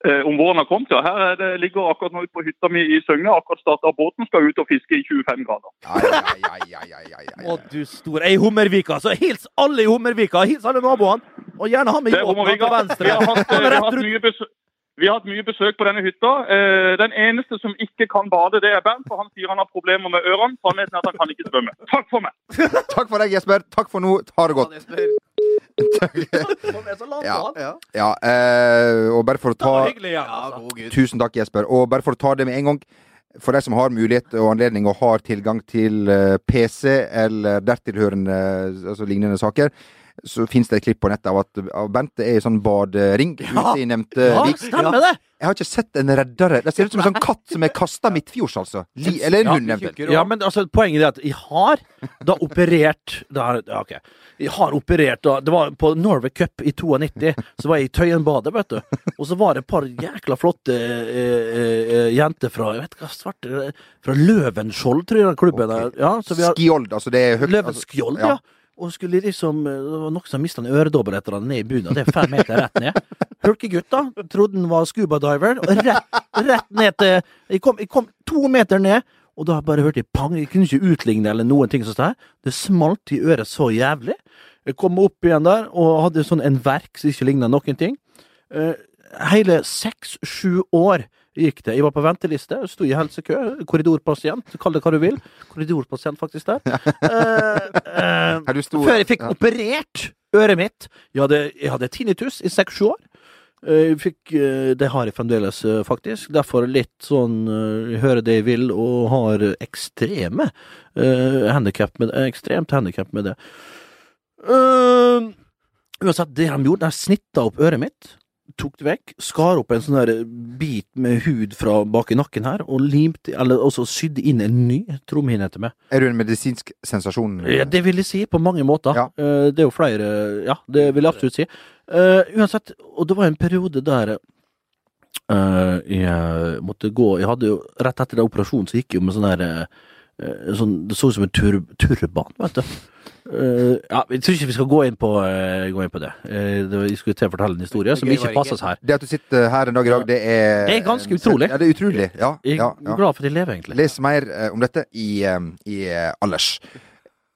Eh, om våren har kommet, ja. Her er det, ligger akkurat nå ute på hytta mi i Søgne. Akkurat starta båten, skal ut og fiske i 25 grader. Å, du store Ei Hummervika! Så hils alle i Hummervika! Hils alle naboene! Og gjerne ha med Det til venstre. Vi har hatt, vi har hatt mye besøk. Vi har hatt mye besøk på denne hytta. Eh, Den eneste som ikke kan bade, det er Bernt. For han sier han har problemer med ørene. Sannheten er at han kan ikke svømme. Takk for meg. Takk for deg, Jesper. Takk for nå. Ha det godt. Ja, ja eh, og bare for å ta hyggelig ja, Altså. Tusen takk, Jesper. Og bare for å ta det med en gang. For de som har mulighet og anledning og har tilgang til eh, PC eller dertilhørende altså lignende saker, så finnes det et klipp på nettet av at av Bente er i sånn badering ute i nevnte Ja, vik. stemmer det! Jeg har ikke sett en reddere. Det ser ut som en sånn katt som er kasta midtfjords, altså. Li, eller en hund, eventuelt. Ja, men altså, poenget er at jeg har da operert da, ja, ok. Jeg har operert da Det var på Norway Cup i 92. Så var jeg i Tøyenbadet, vet du. Og så var det et par jækla flotte eh, eh, jenter fra jeg vet hva svarte Fra Løvenskiold, tror jeg den klubben er. Ja, så vi har Skjold, altså. Det er høyt altså, Løvenskiold, ja. ja. Og skulle liksom Det var noen som mista en øredobber etter han ned i bunnen. Det er fem meter rett ned. Hulkegutt, da. Trodde han var scubadiver. Og rett, rett ned til jeg kom, jeg kom to meter ned, og da bare hørte jeg pang. Jeg kunne ikke utligne eller noen ting sånt. der. Det smalt i øret så jævlig. Jeg kom opp igjen der og hadde sånn en verk som ikke ligna noen ting. Eh, hele seks-sju år gikk det. Jeg var på venteliste, sto i helsekø, korridorpasient, kall det hva du vil. Korridorpasient, faktisk, der. Uh, du før jeg fikk ja. operert øret mitt. Jeg hadde, jeg hadde tinnitus i seks-sju år. Eh, fikk, det har jeg fremdeles, faktisk. Derfor litt sånn Jeg hører det jeg vil, og har ekstreme uh, handikap med Ekstremt handikap med det. Uh, uansett, det de gjorde, de snitta opp øret mitt. Tok det vekk, skar opp en sånn der bit med hud fra bak i nakken her, og limte, eller også sydde inn en ny trommehinne til meg. Er du en medisinsk sensasjon? Ja, det vil jeg si, på mange måter. Ja. Eh, det er jo flere Ja, det vil jeg absolutt si. Uh, uansett, og det var en periode der uh, jeg måtte gå Jeg hadde jo Rett etter den operasjonen så gikk jeg jo med sånn der eh, sånn, Det så ut som en tur, turban, vet du. Uh, ja, Jeg tror ikke vi skal gå inn på, uh, gå inn på det. Uh, det var- jeg skulle til å fortelle en historie som ikke passer her. Det at du sitter her en dag i dag, det er Det er ganske utrolig. Ja, det er utrolig. Ja, Jeg ja, er ja. glad for at jeg lever, egentlig. Les mer eh, om dette i, eh, i eh, Allers.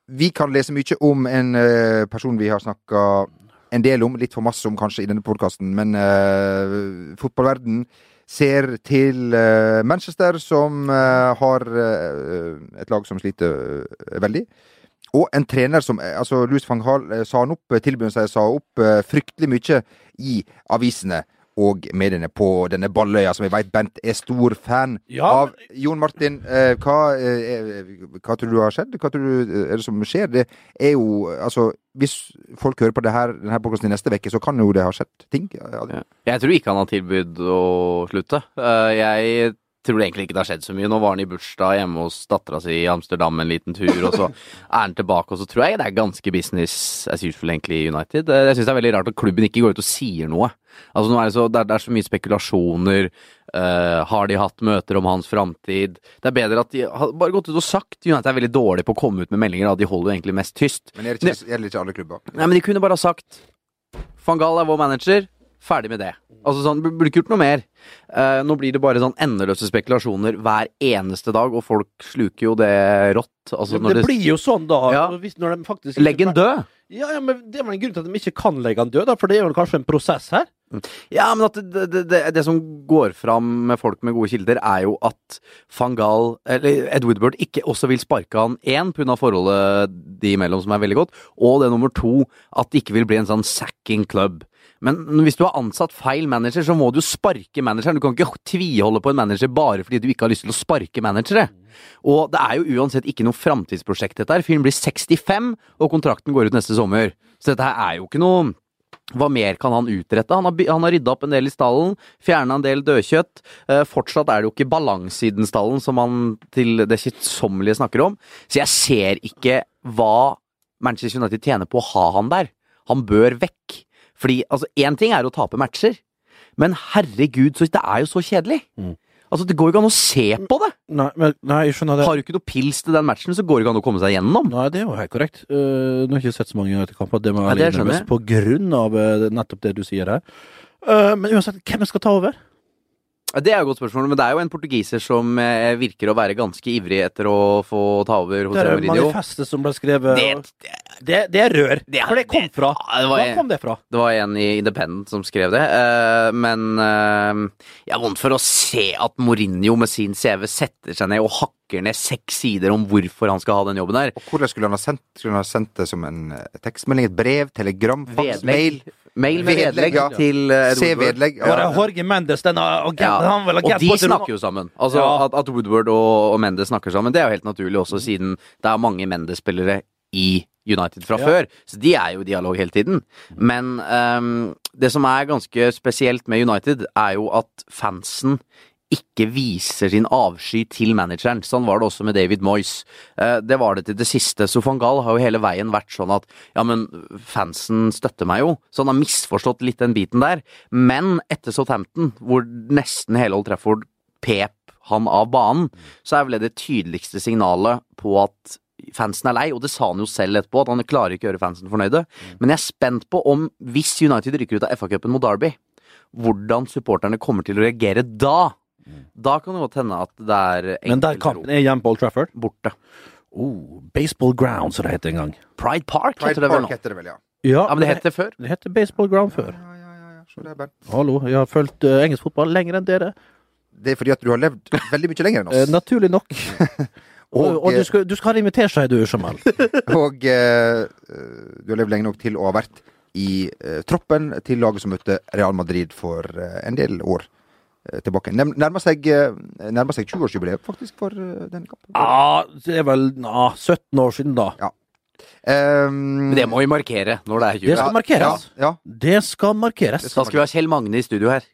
Vi kan lese mye om en eh, person vi har snakka en del om, litt for masse om kanskje i denne podkasten, men uh, fotballverden ser til eh, Manchester, som eh, har eh, et lag som sliter veldig. Og en trener som Altså, Louis van Gaal sa han opp, tilbød seg sa opp fryktelig mye i avisene og mediene på denne Balløya, som jeg vet Bent er stor fan Ja, av. Jon Martin, eh, hva, eh, hva tror du har skjedd? Hva tror du eh, er det som skjer? Det er jo Altså, hvis folk hører på det her, denne podkasten i neste uke, så kan jo det ha skjedd ting. Ja, Ja. Jeg tror ikke han har tilbud å slutte. Eh, Jeg tror egentlig ikke det har skjedd så mye. Nå var han i bursdag hjemme hos dattera si i Amsterdam en liten tur, og så er han tilbake, og så tror jeg det er ganske business as usual egentlig i United. Eh, Jeg syns det er veldig rart at klubben ikke går ut og sier noe. Altså nå er det, så, det, er, det er så mye spekulasjoner. Uh, har de hatt møter om hans framtid? Det er bedre at de har bare gått ut og sagt United er veldig dårlig på å komme ut med meldinger, da. de holder jo egentlig mest tyst. Men er det ikke, gjelder ikke alle klubber? Nei, men de kunne bare ha sagt Van Gaal er vår manager, ferdig med det. Altså sånn, Burde ikke gjort noe mer. Uh, nå blir det bare sånn endeløse spekulasjoner hver eneste dag, og folk sluker jo det rått. Altså, det, når det blir jo sånn, da. Ja. Hvis, når de faktisk Legg en død! Ja, ja, men Det er vel en grunn til at de ikke kan legge han død, da, for det er vel kanskje en prosess her? Ja, men at det, det, det, det som går fram med folk med gode kilder, er jo at van Gaal, eller Ed Woodward, ikke også vil sparke han én pga. forholdet de imellom, som er veldig godt, og det nummer to, at det ikke vil bli en sånn sacking club. Men hvis du har ansatt feil manager, så må du sparke manageren. Du kan ikke tviholde på en manager bare fordi du ikke har lyst til å sparke managere. Og det er jo uansett ikke noe framtidsprosjekt, dette her. Fyren blir 65, og kontrakten går ut neste sommer. Så dette her er jo ikke noe Hva mer kan han utrette? Han har, han har rydda opp en del i stallen, fjerna en del dødkjøtt. Eh, fortsatt er det jo ikke balanse i den stallen som han til det kjedsommelige snakker om. Så jeg ser ikke hva Manchester United tjener på å ha han der. Han bør vekk. Fordi altså, én ting er å tape matcher, men herregud, så det er jo så kjedelig. Mm. Altså, Det går jo ikke an å se på det! Nei, men, nei, jeg skjønner det. Har du ikke noe pils til den matchen, så går det ikke an å komme seg gjennom. Nei, det er jo helt korrekt. Uh, nå har jeg ikke sett så mange United-kamper, det må jeg være jeg. på grunn av uh, nettopp det du sier her. Uh, men uansett, hvem skal ta over? Det er jo et godt spørsmål, men det er jo en portugiser som virker å være ganske ivrig etter å få ta over hos Det er manifestet som ble skrevet Det, Det, det er rør. Det Hvor det kom fra? Ja, det Hvor var, kom det fra? det var en i Independent som skrev det, Uh, men uh, jeg er vondt for å se at Mourinho med sin CV setter seg ned og hakker ned seks sider om hvorfor han skal ha den jobben der. Og hvordan skulle han ha sendt, skulle han ha sendt det som en eh, tekstmelding, et brev, telegram, fax, mail? Mail med Vedlegg, ja. til Woodward. vedlegg. Var det Ja. Jorge Mendes, den agenten? Ja, Han vel og de på snakker jo sammen. Altså Ja. at, at Woodward og, og Mendes snakker sammen, det er jo helt naturlig også, siden det er mange Mendes-spillere i United fra Ja. før. Så de er jo i dialog hele tiden. Men um, det som er ganske spesielt med United, er jo at fansen ikke viser sin avsky til manageren. Sånn var det også med David Moyes. Eh, det var det til det siste. Sofan Gahl har jo hele veien vært sånn at ja, men fansen støtter meg jo. Så han har misforstått litt den biten der. Men etter Southampton, hvor nesten hele Old Trafford pep han av banen, så er vel det det tydeligste signalet på at fansen er lei, og det sa han jo selv etterpå, at han klarer ikke å gjøre fansen fornøyde. Men jeg er spent på om, hvis United rykker ut av FA-cupen mot Derby, hvordan supporterne kommer til å reagere da. Da kan det godt hende at det er Men der kampen er hjemme på Old Trafford? borte. Oh, baseball ground, som det het en gang. Pride Park Pride heter det Park heter det vel, ja. Ja, Ja, men det het det før. det heter baseball ground før. Ja, ja, ja, ja. Så det, er bare... Hallo, jeg har fulgt eh, engelsk fotball lenger enn dere. det er fordi at du har levd veldig mye lenger enn Eh, oss. naturlig nok. og, Og, og du eh, skal, du skal ha invitert seg, du, Jamal. Og eh, du har levd lenge nok til å ha vært i eh, troppen til laget som møtte Real Madrid for eh, en del år eh, tilbake. Nærmer seg, eh, nærmer seg 20-årsjubileet faktisk for eh, denne kampen. Ja, det er vel ja, 17 år siden, da. Um, Men det må vi markere når det er Det jul. skal markeres. Ja, ja. Det skal markeres. Da skal vi ha Kjell Magne i studio her.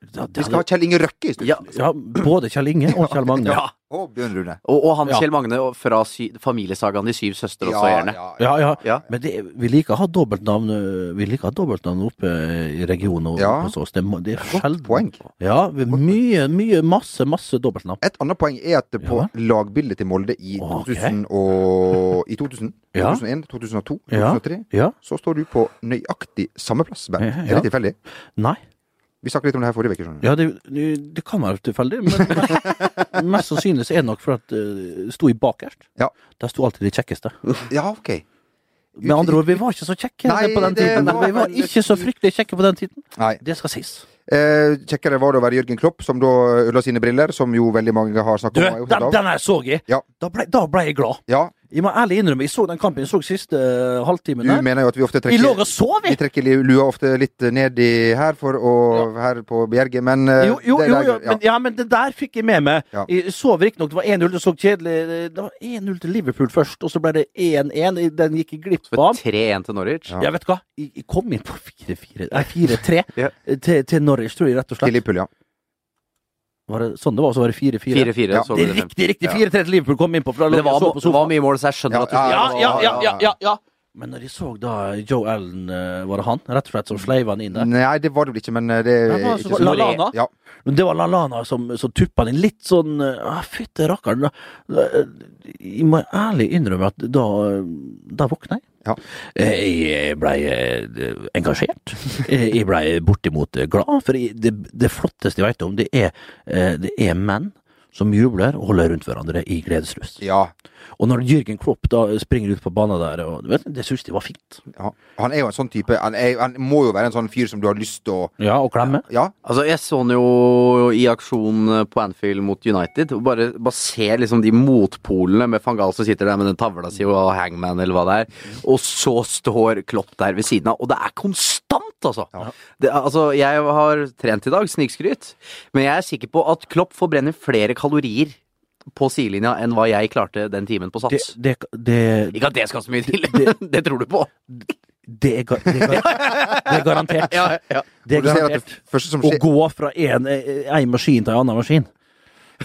Ja, det Vi skal ha Kjell Inge Røkke i studio. Ja, ja, både Kjell Inge og Kjell Magne. ja. Og Bjørn Rune. Og, og han Ja. Kjell Magne fra sy familiesagaen De syv søstre også, gjerne. ja, Ja, ja. Ja. Men det, vi liker å ha dobbeltnavn Vi liker å ha dobbeltnavn oppe i regionen og Ja. hos oss. Det, det er sjelden. poeng. Ja, mye, mye, masse, masse dobbeltnavn. Et annet poeng er at på Ja. lagbildet til Molde i okay. 2000 og I 2000, 2001, 2002, 2003, Ja. så står du på nøyaktig samme plass, Bernt. Ja, Er det tilfeldig? Nei. Vi snakket litt om det her forrige uke, du. Ja, det, det, det kan være tilfeldig, men mest, sannsynlig så er det nok for at uh, sto i bakerst. Ja. Der sto alltid de kjekkeste. Ja, ok. Med andre ord, vi var ikke så kjekke Nei, på den tiden. var Vi var ikke så fryktelig kjekke på den tiden. Nei. Det skal sies. Eh, kjekkere var det å være Jørgen Klopp, som da ødela sine briller, som jo veldig mange har Du, snakket om. er den, den her så jeg. Ja. Da ble, da ble jeg glad. Ja, Jeg må ærlig innrømme, jeg så den kampen. Jeg så siste uh, halvtimen du mener jo at vi ofte lå trekker og sov, vi trekker lua ofte litt ned i her for å her på Bjerget, men uh, Jo, jo, jo, jo, der- ja. men, ja, men det der fikk jeg med meg. Ja. Jeg sov riktignok, det var 1-0, det så kjedelig Det var 1-0 til Liverpool først, og så ble det 1-1. Den gikk jeg glipp av. 3-1 til Norwich. Ja. Jeg vet hva, jeg, kom inn på 4-4 Nei, 4-3 Ja. til, til Norwich, tror jeg, rett og slett. Til. Liverpool, ja. Var det sånn det var? Så var det 4-4? 4-4. Ja. Det er riktig, riktig! 4-3 til Liverpool kom inn på. Men det var, så på det var mye mål, så jeg skjønner Ja, at du ja, Ja, ja, ja. Men når de så da Joe Allen, eh, var det han? Rett og slett som sleiva han inn der. Nei, det var det vel ikke, men eh, det er Ja, det ikke så- Ja. Men det var Lallana som, som tuppa den litt sånn ah, Fytte rakkeren. Jeg må ærlig innrømme at da, da våkna jeg. Ja. Eh, Jeg blei eh, engasjert. Eh, Jeg blei bortimot glad. For det, flotteste jeg veit om, det er, eh, det er menn som jubler og holder rundt hverandre i gledesrus. ja. Og når Jürgen Klopp da springer ut på banen der, og, du vet, det syns de var fint. ja. Han er jo en sånn type han, er, han må jo være en sånn fyr som du har lyst til å Ja, og klemme. Ja. Altså, jeg så han jo i aksjon på Anfield mot United. og Bare, bare se liksom de motpolene med van Gaal som sitter der med den tavla si og Hangman eller hva det er. Og så står Klopp der ved siden av. Og det er konstant, altså! Det, er- altså jeg har trent i dag, snikskryt. Men jeg er sikker på at Klopp forbrenner flere kalorier på sidelinja enn hva jeg klarte den timen på Sats. det, det, Ikke at det skal så mye til, Det- det tror du på? Det er, det er, ga- det er garantert. Ja, ja. Det er garantert. det Å gå fra en, en maskin til en annen maskin,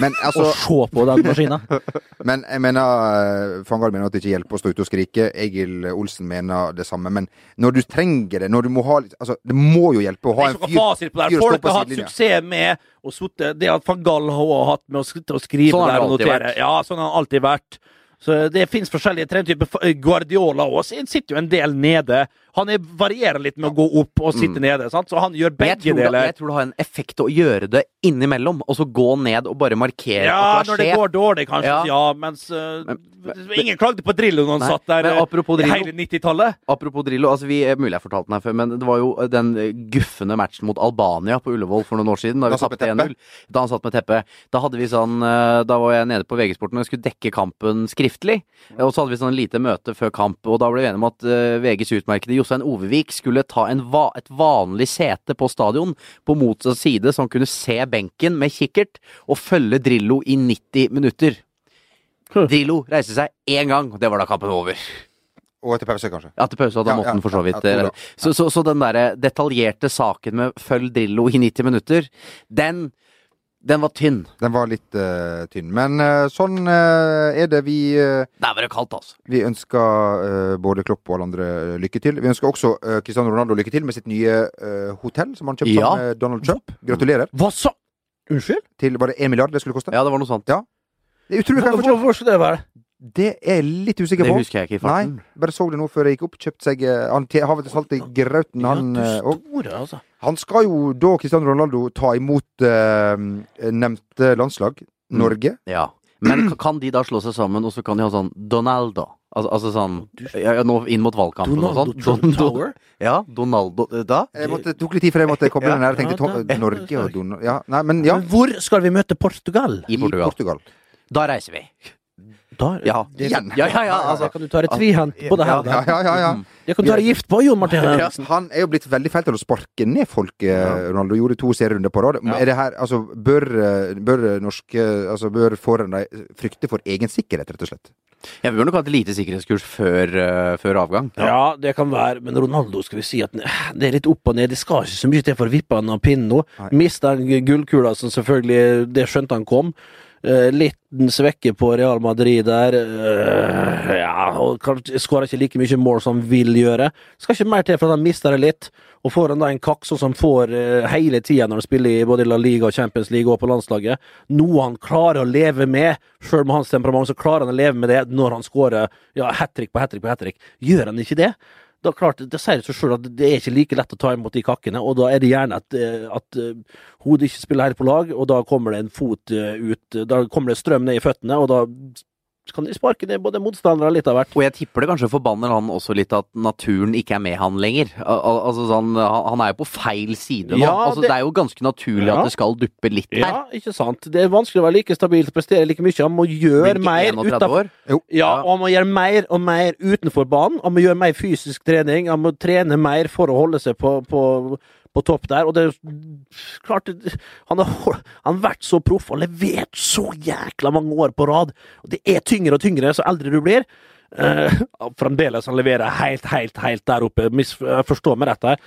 Men altså og se på den maskina. Men jeg mener Fangal mener at det ikke hjelper å stå ute og skrike. Egil Olsen mener det samme. Men når du trenger det, når du må ha litt Altså, det må jo hjelpe å ha en Det er fyr, ikke fasit på det. Folk har hatt suksess med å sitte Det at Fangal har hatt med å skrive Sånn det der og notere. vært. Ja, sånn har det alltid vært. Så det fins forskjellige trenertyper. Guardiola også sitter jo en del nede. Han er, varierer litt med å gå opp og sitte nede, sant? så han gjør begge jeg begge det, deler. jeg tror det har en effekt å gjøre det innimellom, og så gå ned og bare markere Ja, at du når det går dårlig, kanskje. Ja. Ja, mens uh, Men- Ingen klagde på Drillo når han Nei, satt der eh, Drillo. hele 90-tallet. Apropos Drillo, altså vi, mulig jeg fortalte den her før, men det var jo den eh, guffende matchen mot Albania på Ullevål for noen år siden. Da vi satt med tapte 1-0. Da han satt med teppe. Da hadde vi sånn eh, Da var jeg nede på VG-sporten og skulle dekke kampen skriftlig. Og så hadde vi sånn lite møte før kamp, og da ble vi enige om at eh, VGs utmerkede Jostein Ovevik skulle ta en va et vanlig sete på stadion på motsatt side, så han kunne se benken med kikkert og følge Drillo i 90 minutter. Drillo reiste seg én gang, og det var da kampen var over. Og etter pause, kanskje. Ja, etter pause, og da Ja, måtte ja, for så vidt ja, eh, så, så, så den derre detaljerte saken med følg Drillo i 90 minutter, den, den var tynn. Den var litt uh, tynn. Men uh, sånn uh, er det. Vi, Der var det kaldt, altså. vi ønsker både Klopp og alle andre lykke til. Vi ønsker også Cristiano Ronaldo lykke til med sitt nye hotell, som han kjøpte Ja. sammen med Donald Trump. Gratulerer. Hva sa Unnskyld? Til var det én milliard det skulle koste? Ja, det var noe sånt. Ja. Det er utrolig hva hva, hvor, hvor skal det være? Det er jeg litt usikker på. Det husker jeg ikke i farten. Nei, bare så det nå før jeg gikk opp. Kjøpt seg Havet Han har vel salt i grauten, han. ja, eh, altså. han skal jo da, Cristiano Ronaldo, ta imot eh, nevnte landslag, Mm. Norge. Ja. Men kan de da slå seg sammen, og så kan de ha sånn Donaldo? Altså, altså sånn ja, ja, Nå inn mot valgkampen og sånn. Don- Don- Tower? Ja, Donaldo eh, Da? Jeg måtte, tok litt tid før jeg måtte koble Ja, den her. Jeg tenkte ja, Norge og Donald Ja, nei, men ja. Men hvor skal vi møte Portugal? I Portugal. Da reiser vi. Da, Ja. det, Igjen. Ja, ja, ja, altså. kan du ta et tvihendt på det her. Ja, ja, ja, ja. Det kan ta deg gift på, Jon Martin Henriksen. Han er jo blitt veldig feil til å sparke ned folk, eh, Ronaldo. Gjorde to serierunder på rad. Er det her, altså, bør, eh, bør norske Altså, bør foran deg frykte for egen sikkerhet, rett og slett? Ja, vi bør nok ha et lite sikkerhetskurs før, uh, før avgang. Ja, det kan være, men Ronaldo skal vi si at det er litt opp og ned. Det skal ikke så mye til for å vippe han av pinnen nå. Mista gullkula, som selvfølgelig Det skjønte han kom. Uh, liten svekke på Real Madrid der. Uh, ja, og skårer ikke like mye mål som han vil gjøre. Skal ikke mer til for at han mister det litt. Og får han da en kakk sånn som får uh, hele tida når han spiller i både La Liga og Champions League og på landslaget, noe han klarer å leve med, sjøl med hans temperament, så klarer han å leve med det når han skårer ja, hat trick på hat trick på hat trick. Gjør han ikke det, da klart, det sier seg sjøl at det er ikke like lett å ta imot de kakkene, og da er det gjerne at, eh, at eh, hodet ikke spiller her på lag, og da kommer det en fot eh, ut, da kommer det strøm ned i føttene, og da kan de sparke ned både motstandere og litt av hvert. Og jeg tipper det kanskje forbanner han også litt at naturen ikke er med han lenger. Al al altså sånn, han, han er jo på feil side nå. Ja, altså, det- det... er jo ganske naturlig Ja. at det skal duppe litt her. Ja, ikke sant. Det er vanskelig å være like stabil, prestere like mye. Han må gjøre mer utenfor. Ja, og han må gjøre mer og mer utenfor banen. Han må gjøre mer fysisk trening. Han må trene mer for å holde seg på, på, på topp der. Og det er jo klart Han har, han har vært så proff og levert så jækla mange år på rad. Og det er tyngre og tyngre så eldre du blir. Eh, fremdeles han leverer helt, helt, helt der oppe. Mis, forstår meg rett her.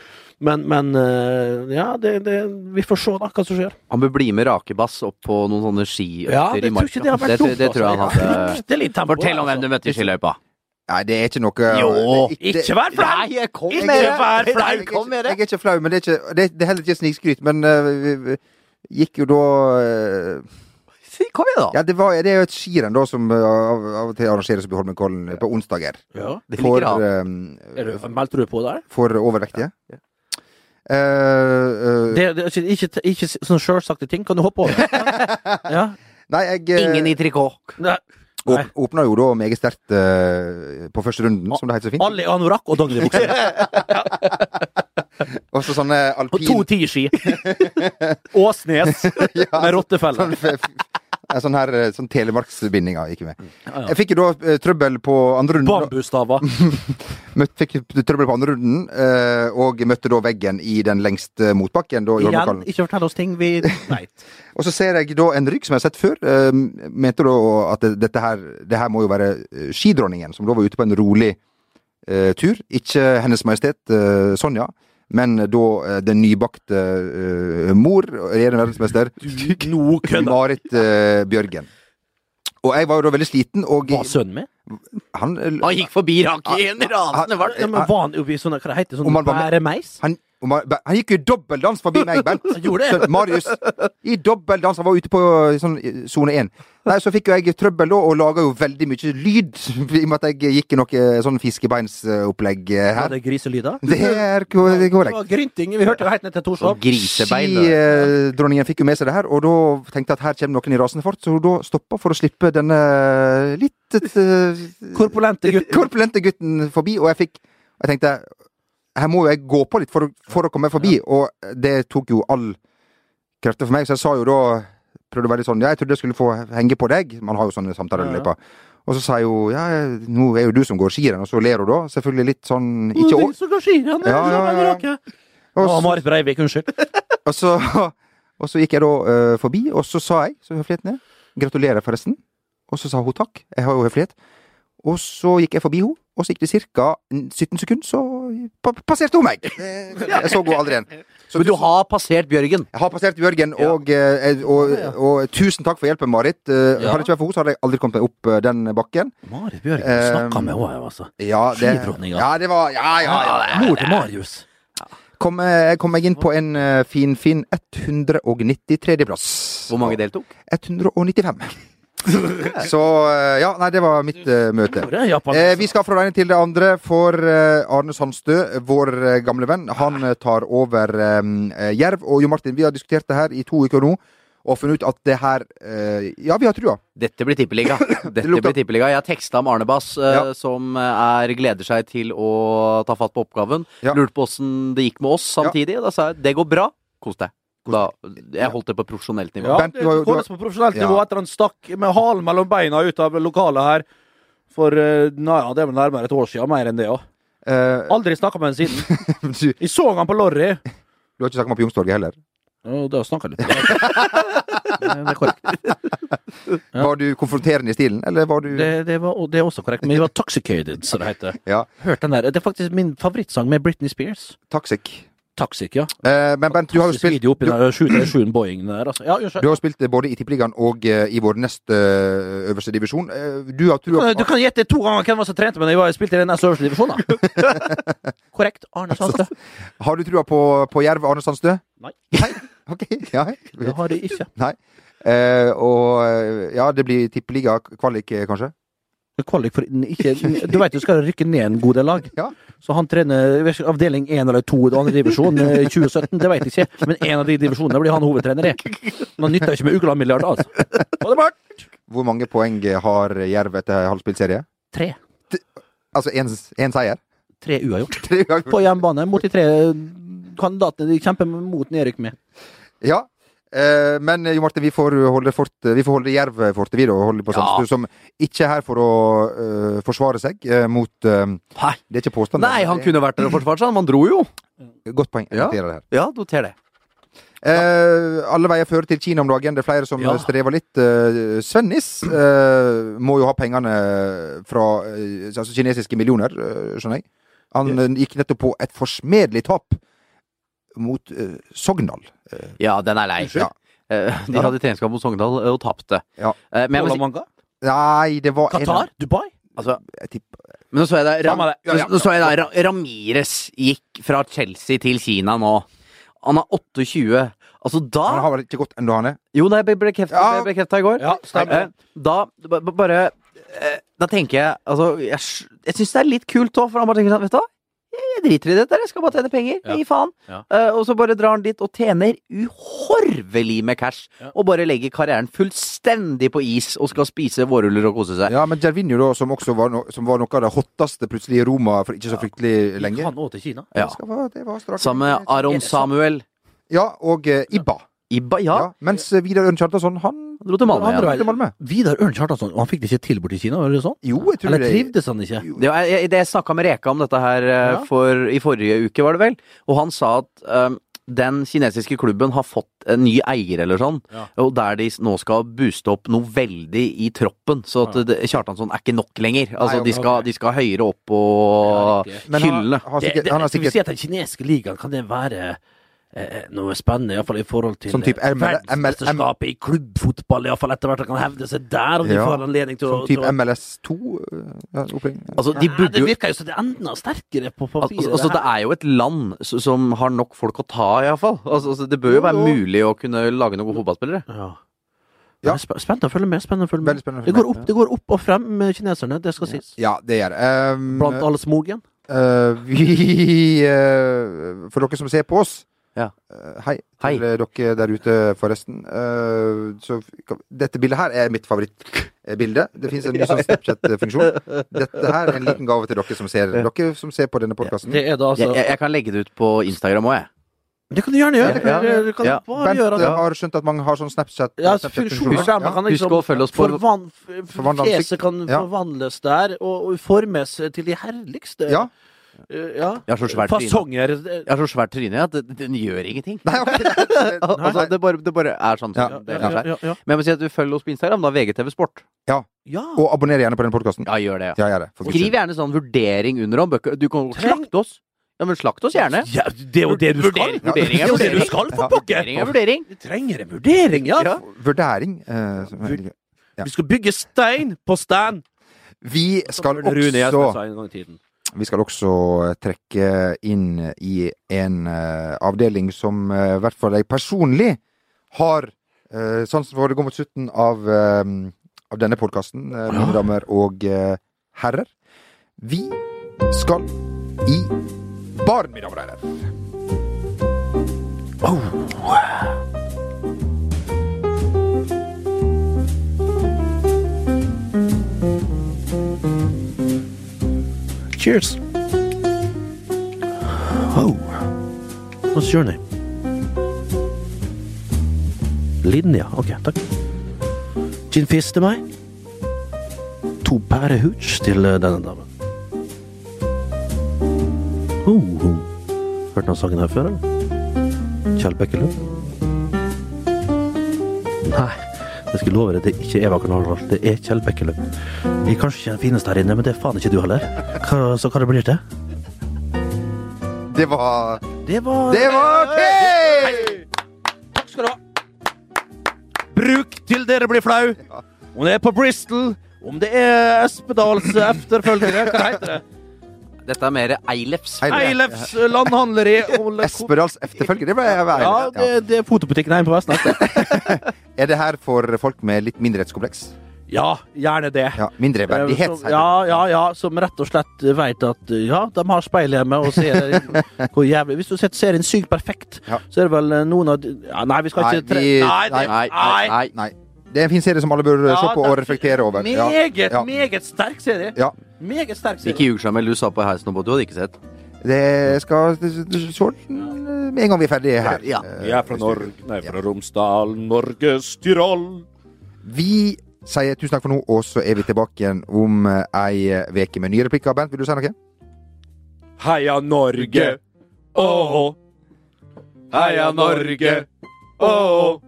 Men, men eh, ja, det, det, vi får se da hva som skjer. Han bør bli med Rakebass opp på noen sånne skiøkter Ja, i marka. det det, tror jeg han hadde Fortell om hvem altså. du møtte i skiløypa. Nei, det er ikke noe Jo. det- Ikke vær flau! Nei, kom Ikke med det! vær flau! Jeg, er ikke, jeg er ikke flau, men det er, ikke, det, det er heller ikke snikskryt. Men uh, vi, vi gikk jo da uh, kom igjen, da! Ja, det, var, det er jo et skirenn da som uh, av, og til arrangeres i Holmenkollen på onsdager. Ja. Det For, du, meldte du på der? for overvektige. Eh, Uh, Det, det, ikke, ikke, sånne sjølsagte ting kan du hoppe over. ja. nei, jeg Ingen i trikot. Nei. Åp, åpna jo da meget sterkt uh, på første runden, som det heter så fint. Alle i anorakk og dongeribukse. Og så sånne alpin... Og to tiski. Åsnes med rottefelle. Sånn, sånn her eh, sånn telemarksbindinga gikk med. Ja, ja. Jeg fikk jo da eh, trøbbel på andre runden. Bambusstaver. Fikk trøbbel på andre runden, eh, og møtte da veggen i den lengste motbakken. Da, Igjen, ikke fortell oss ting vi veit. Og så ser jeg da en rygg som jeg har sett før. Mente da at dette her, det her må jo være skidronningen, som da var ute på en rolig uh, tur. Ikke Hennes Majestet uh, Sonja, men da eh, den nybakte uh, mor, regjerende verdensmester, no, Marit uh, Bjørgen. Og jeg var jo da veldig sliten, og Var sønnen med? han Han gikk forbi rakken i rasende fart. Ja, men var han Om sånn han var med- bæremeis? Han, og ma- han gikk jo i dobbeldans forbi meg, Bent. Han gjorde det? Så Marius. I dobbeldans. Han var ute på sånn i sone én. Nei, så fikk jo jeg trøbbel da, og laga jo veldig mye lyd. I og med at jeg gikk i noe sånn fiskebeinsopplegg her. Var det griselyder? Det er korrekt. var grynting. Vi hørte det helt ned til Torshov. Skidronningen fikk jo med seg det her, og da tenkte jeg at her kommer noen i rasende fart, så da stoppa for å slippe denne litt eh, Korpulente gutten. korpulente gutten forbi, og jeg fikk Jeg tenkte her må jo jeg gå på litt for, for å komme forbi, og det tok jo all krefter for meg, så jeg sa jo da Prøvde å være litt sånn Ja, jeg trodde jeg skulle få henge på deg. Man har jo sånne samtaler i løpet. Og så sa jeg jo Ja, nå er jo du som går skirenn, og så ler hun da. Selvfølgelig litt sånn Ikke å... Så går skirenn, Ja, ja, ja, ja. Og så- Marit Breivik, unnskyld. og så, og så gikk jeg da uh, forbi, og så sa jeg, så høfligheten er, gratulerer forresten. Og så sa hun takk, jeg har jo høflighet. Og så gikk jeg forbi henne, og så gikk det ca. 17 sekunder, så passerte hun meg. Eh, Jeg så henne aldri igjen. Så Men du har passert Bjørgen. Jeg har passert Jørgen, og, og, og, og, tusen takk for hjelpen, Marit. Eh, Ja. Hadde det ikke vært for henne, så hadde jeg aldri kommet meg opp eh, den bakken. Marit Bjørgen Eh, snakka med henne, altså. Ja, det, ja, det var Ja, ja, ja. Mor til Marius. Kom, jeg kom jeg inn på en eh, fin, fin 193.-plass. Hvor mange deltok? 195. Så eh, ja, nei, det var mitt uh, møte. Eh, vi skal fra det ene til det andre, for uh, Arne Sandstø, vår uh, gamle venn, han tar over eh, Jerv. Og Jo Martin, vi har diskutert det her i to uker nå, og funnet ut at det her Ja, vi har trua. Dette blir tippeliga. Dette blir tippeliga. Jeg har teksta med Arne Bass, Ja. som er, gleder seg til å ta fatt på oppgaven. Ja. Lurte på åssen det gikk med oss samtidig. Da sa jeg det går bra. Kos deg. Da, jeg holdt det på profesjonelt nivå. Ja, det har jo- har- holdes på profesjonelt nivå etter han stakk med halen mellom beina ut av lokalet her. For eh, ja, det er vel nærmere et år siden, mer enn det òg. Eh, Aldri snakka med han siden. Jeg så han på Lorry. du har ikke snakket med på Youngstorget heller? Og da snakka litt. Det er korrekt. Ja. Var du konfronterende i stilen, eller var du Det, det, var, det er også korrekt. Men vi var toxicated, som det heter. Ja. Hørt den der. Det er faktisk min favorittsang med Britney Spears. Toxic? Toxic, ja. Eh, men Bent, du har jo spilt video oppi du, den 737 Boeingen der, altså. Ja, du har jo spilt både i Tippeligaen og eh, i vår nest eh, øverste divisjon. Eh, du har Du trua du kan gjette to ganger hvem som trente, men jeg var- jeg spilte i den neste øverste divisjonen. da. Korrekt. Arne Sandstø. Har du trua på, på Jerv Arne Sandstø? Nei. Nei? Ok, ja. Det har jeg ikke. Nei. Eh, og ja, det blir tippeliga kvalik, kanskje? Kvalik for ikke, Du vet du skal rykke ned en god del lag. Ja. Så han trener avdeling 1 eller 2 i andre divisjon eh, i 2017, det veit jeg ikke. Men en av de divisjonene blir han hovedtrener i. Men han nytter ikke med Ugla-milliard, altså. Hvor mange poeng har Jerv etter halvspillserie? Tre. T. Altså én seier? Tre uavgjort. Tre. På hjemmebane mot de tre kandidatene de kjemper mot nedrykk med. Ja. Eh, men Jo Martin, vi får holde, fort, vi får holde Jerv-fortet, vi, da. Holde på Ja. Sandstø, som ikke er her for å uh, forsvare seg uh, mot uh. Det er ikke påstand. Nei, han kunne vært der og forsvart seg. Man dro jo. Godt poeng. Jeg Ja. noterer det her. Ja, noter det. Eh, alle veier fører til Kina om dagen. Det er flere som Ja. strever litt. Eh, Svennis eh, må jo ha pengene fra eh, altså kinesiske millioner, eh, skjønner jeg. Han eh, gikk nettopp på et forsmedelig tap mot eh, Sogndal. Eh, Ja, den er lei. Ja. Eh, De hadde treningskamp mot Sogndal og tapte. Ja. Manga? Nei, det var en- Qatar? Dubai? altså, Jeg tipper men nå så jeg da, Ram, ja, det. ja, da Ra- Ramires gikk fra Chelsea til Kina nå. Han er 28. Altså da Han har vel ikke gått ennå, han er? Jo, det ble bekrefta Ja. i går. Ja. Da ba- ba- bare eh, Da tenker jeg Altså, jeg, jeg syns det er litt kult òg, for han bare tenker sånn Vet du hva? Jeg driter i dette, jeg skal bare tjene penger. Ja. Gi faen. Ja. Uh, og så bare drar han dit og tjener uhorvelig med cash. Ja. Og bare legger karrieren fullstendig på is og skal spise vårruller og kose seg. Ja, men Gervinho, da, som også var, no som var noe av det hotteste plutselig i Roma for ikke så fryktelig lenge. Han òg til Kina? Ja. Det, skal det var. Sammen med Aron Samuel. Ja, og uh, Ibba. Ibba, Ja. ja. Mens eh, Vidar Ørn Kjartansson, han Han dro til Malmö. Ja. til Malmö. Vidar Ørn Kjartansson, og han fikk det ikke til borti Kina? Var det sånn? Jo, jeg tror Eller det trivdes han ikke? Det, jeg, det jeg snakka med Reka om dette her eh, Ja. for, i forrige uke, var det vel. Og han sa at um, den kinesiske klubben har fått en ny eier eller sånn, og der de nå skal booste opp noe veldig i troppen, så at Kjartansson er ikke nok lenger. Altså, Nei, de, skal, de skal høyere opp på han, hyllene. har sikkert, det, han har skal vi si at den kinesiske ligaen, kan det være noe spennende, iallfall i forhold til Som typ eh, ML verdensmesterskapet i klubbfotball, iallfall etter hvert, kan hevde seg der, om de Ja, får anledning til å Som type MLS2? øh, ja. Altså, de ja, det virker jo som det er enda sterkere på papiret. Altså, altså, det er jo et land som har nok folk å ta, iallfall. Altså, altså, det bør jo være mulig å kunne lage noen gode fotballspillere. Ja. Ja. Spennende å følge med. spennende å følge med. Spennende å Det går, med, opp, det går opp og frem med kineserne, det skal sies. Ja, det gjør det. Um, Blant alle smogen. Uh, vi uh, For dere som ser på oss Ja. øh, Hei Hei. til dere der ute, forresten. Øh, så, dette bildet her er mitt favorittbilde. Det finnes en ny sånn Snapchat-funksjon. Dette her er en liten gave til dere som ser, dere som ser på denne podkasten. Det altså Jeg, jeg, kan legge det ut på Instagram òg, jeg. Det kan du gjerne gjøre. Ja, ja, Du kan ja. du bare Bent gjøre. altså. har skjønt at mange har sånn Snapchat. Ja, Snapchat husk, funksjoner der man kan Husk liksom å følge oss på forvan, Fjeset kan Ja. forvandles der, og, og formes til de herligste Ja. Eh, ja. Jeg har så svært fasonger. Jeg har så svært tryne at den gjør ingenting. Nei, okay, det, det, Altså, det, bare, det bare er sånn. Ja. Ja, er. ja, ja. Men jeg må si at du følger oss på Instagram, da. VGTV Sport. ja. Og abonner gjerne på den podkasten. Ja, gjør det. Ja, gjør det. Skriv gjerne sånn vurdering under om bøker. Du kan slakte oss. Ja, men slakt oss gjerne. Ja, det er jo det du skal. Vurdering, vurdering Det er er det du skal, for Ja, pokker! Vurdering er vurdering. Vi trenger en vurdering, ja. Ja. Vurdering. Uh, Ja. Vi skal bygge stein på stand. Vi skal også Vi skal også trekke inn i en eh, avdeling som eh, i hvert fall jeg personlig har sansen for. Det går mot slutten av, eh, av denne podkasten, mine damer og eh, herrer. Vi skal i baren, mine damer og herrer. Cheers. Oh. What's your name? Linja. Ok, takk. Gin fizz til meg. To pærehooch til eh, denne damen. Oh. Hørt noen sangen her før, eller? Kjell Bekkelund? Nei, jeg skal love deg, det er ikke Eva Karnarvald, det er Kjell Bekkelund. Vi er kanskje ikke den fineste her inne, men det er faen ikke du heller. Hva, så hva det blir til? Det var Det var Det var OK! Takk skal du ha. Bruk til dere blir flau. Om det er på Bristol, om det er Espedals efterfølgere, hva heter det? Dette er mer Eilefs. Eilefs landhandleri. Esperals Espedals efterfølger. Det ble jeg Ja, det, det er fotobutikken hjemme på Vestnes. Er det her for folk med litt mindrehetskompleks? Ja, gjerne det. Ja, Mindreverdighet. Som, ja, ja, ja, som rett og slett veit at ja, de har speil hjemme og ser hvor jævlig Hvis du ser serien Sykt perfekt, Ja. så er det vel noen av ja, Nei, vi skal Nei, ikke tre... vi- Nei, det, nei, nei, Nei. Nei. Det er en fin serie som alle bør Ja, se på og reflektere over. Meget, Ja. meget sterk serie. Ja. Meget sterk serie. Ikke ljug, Jamel. Du sa på heisen og båt. Du hadde ikke sett. Det skal se med en gang vi er ferdige her. Ja. Eh, Vi er fra Norge, nei, fra Romsdal, Norges Tyrol. Vi sier tusen takk for nå, og så er vi tilbake igjen om eh, ei uke med nye replikker. Bent, vil du si noe? Heia Norge, åh. Heia Norge, åh.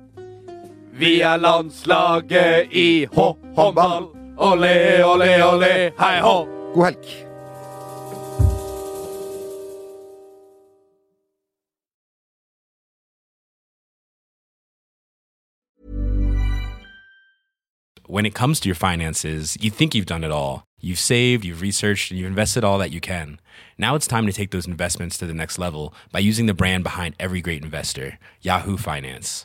Vi er landslaget i hå-håndball. Olé, olé, olé, hei hå. God helg. When it comes to your finances, you think you've done it all. You've saved, you've researched, and you've invested all that you can. Now it's time to take those investments to the next level by using the brand behind every great investor, Yahoo Finance.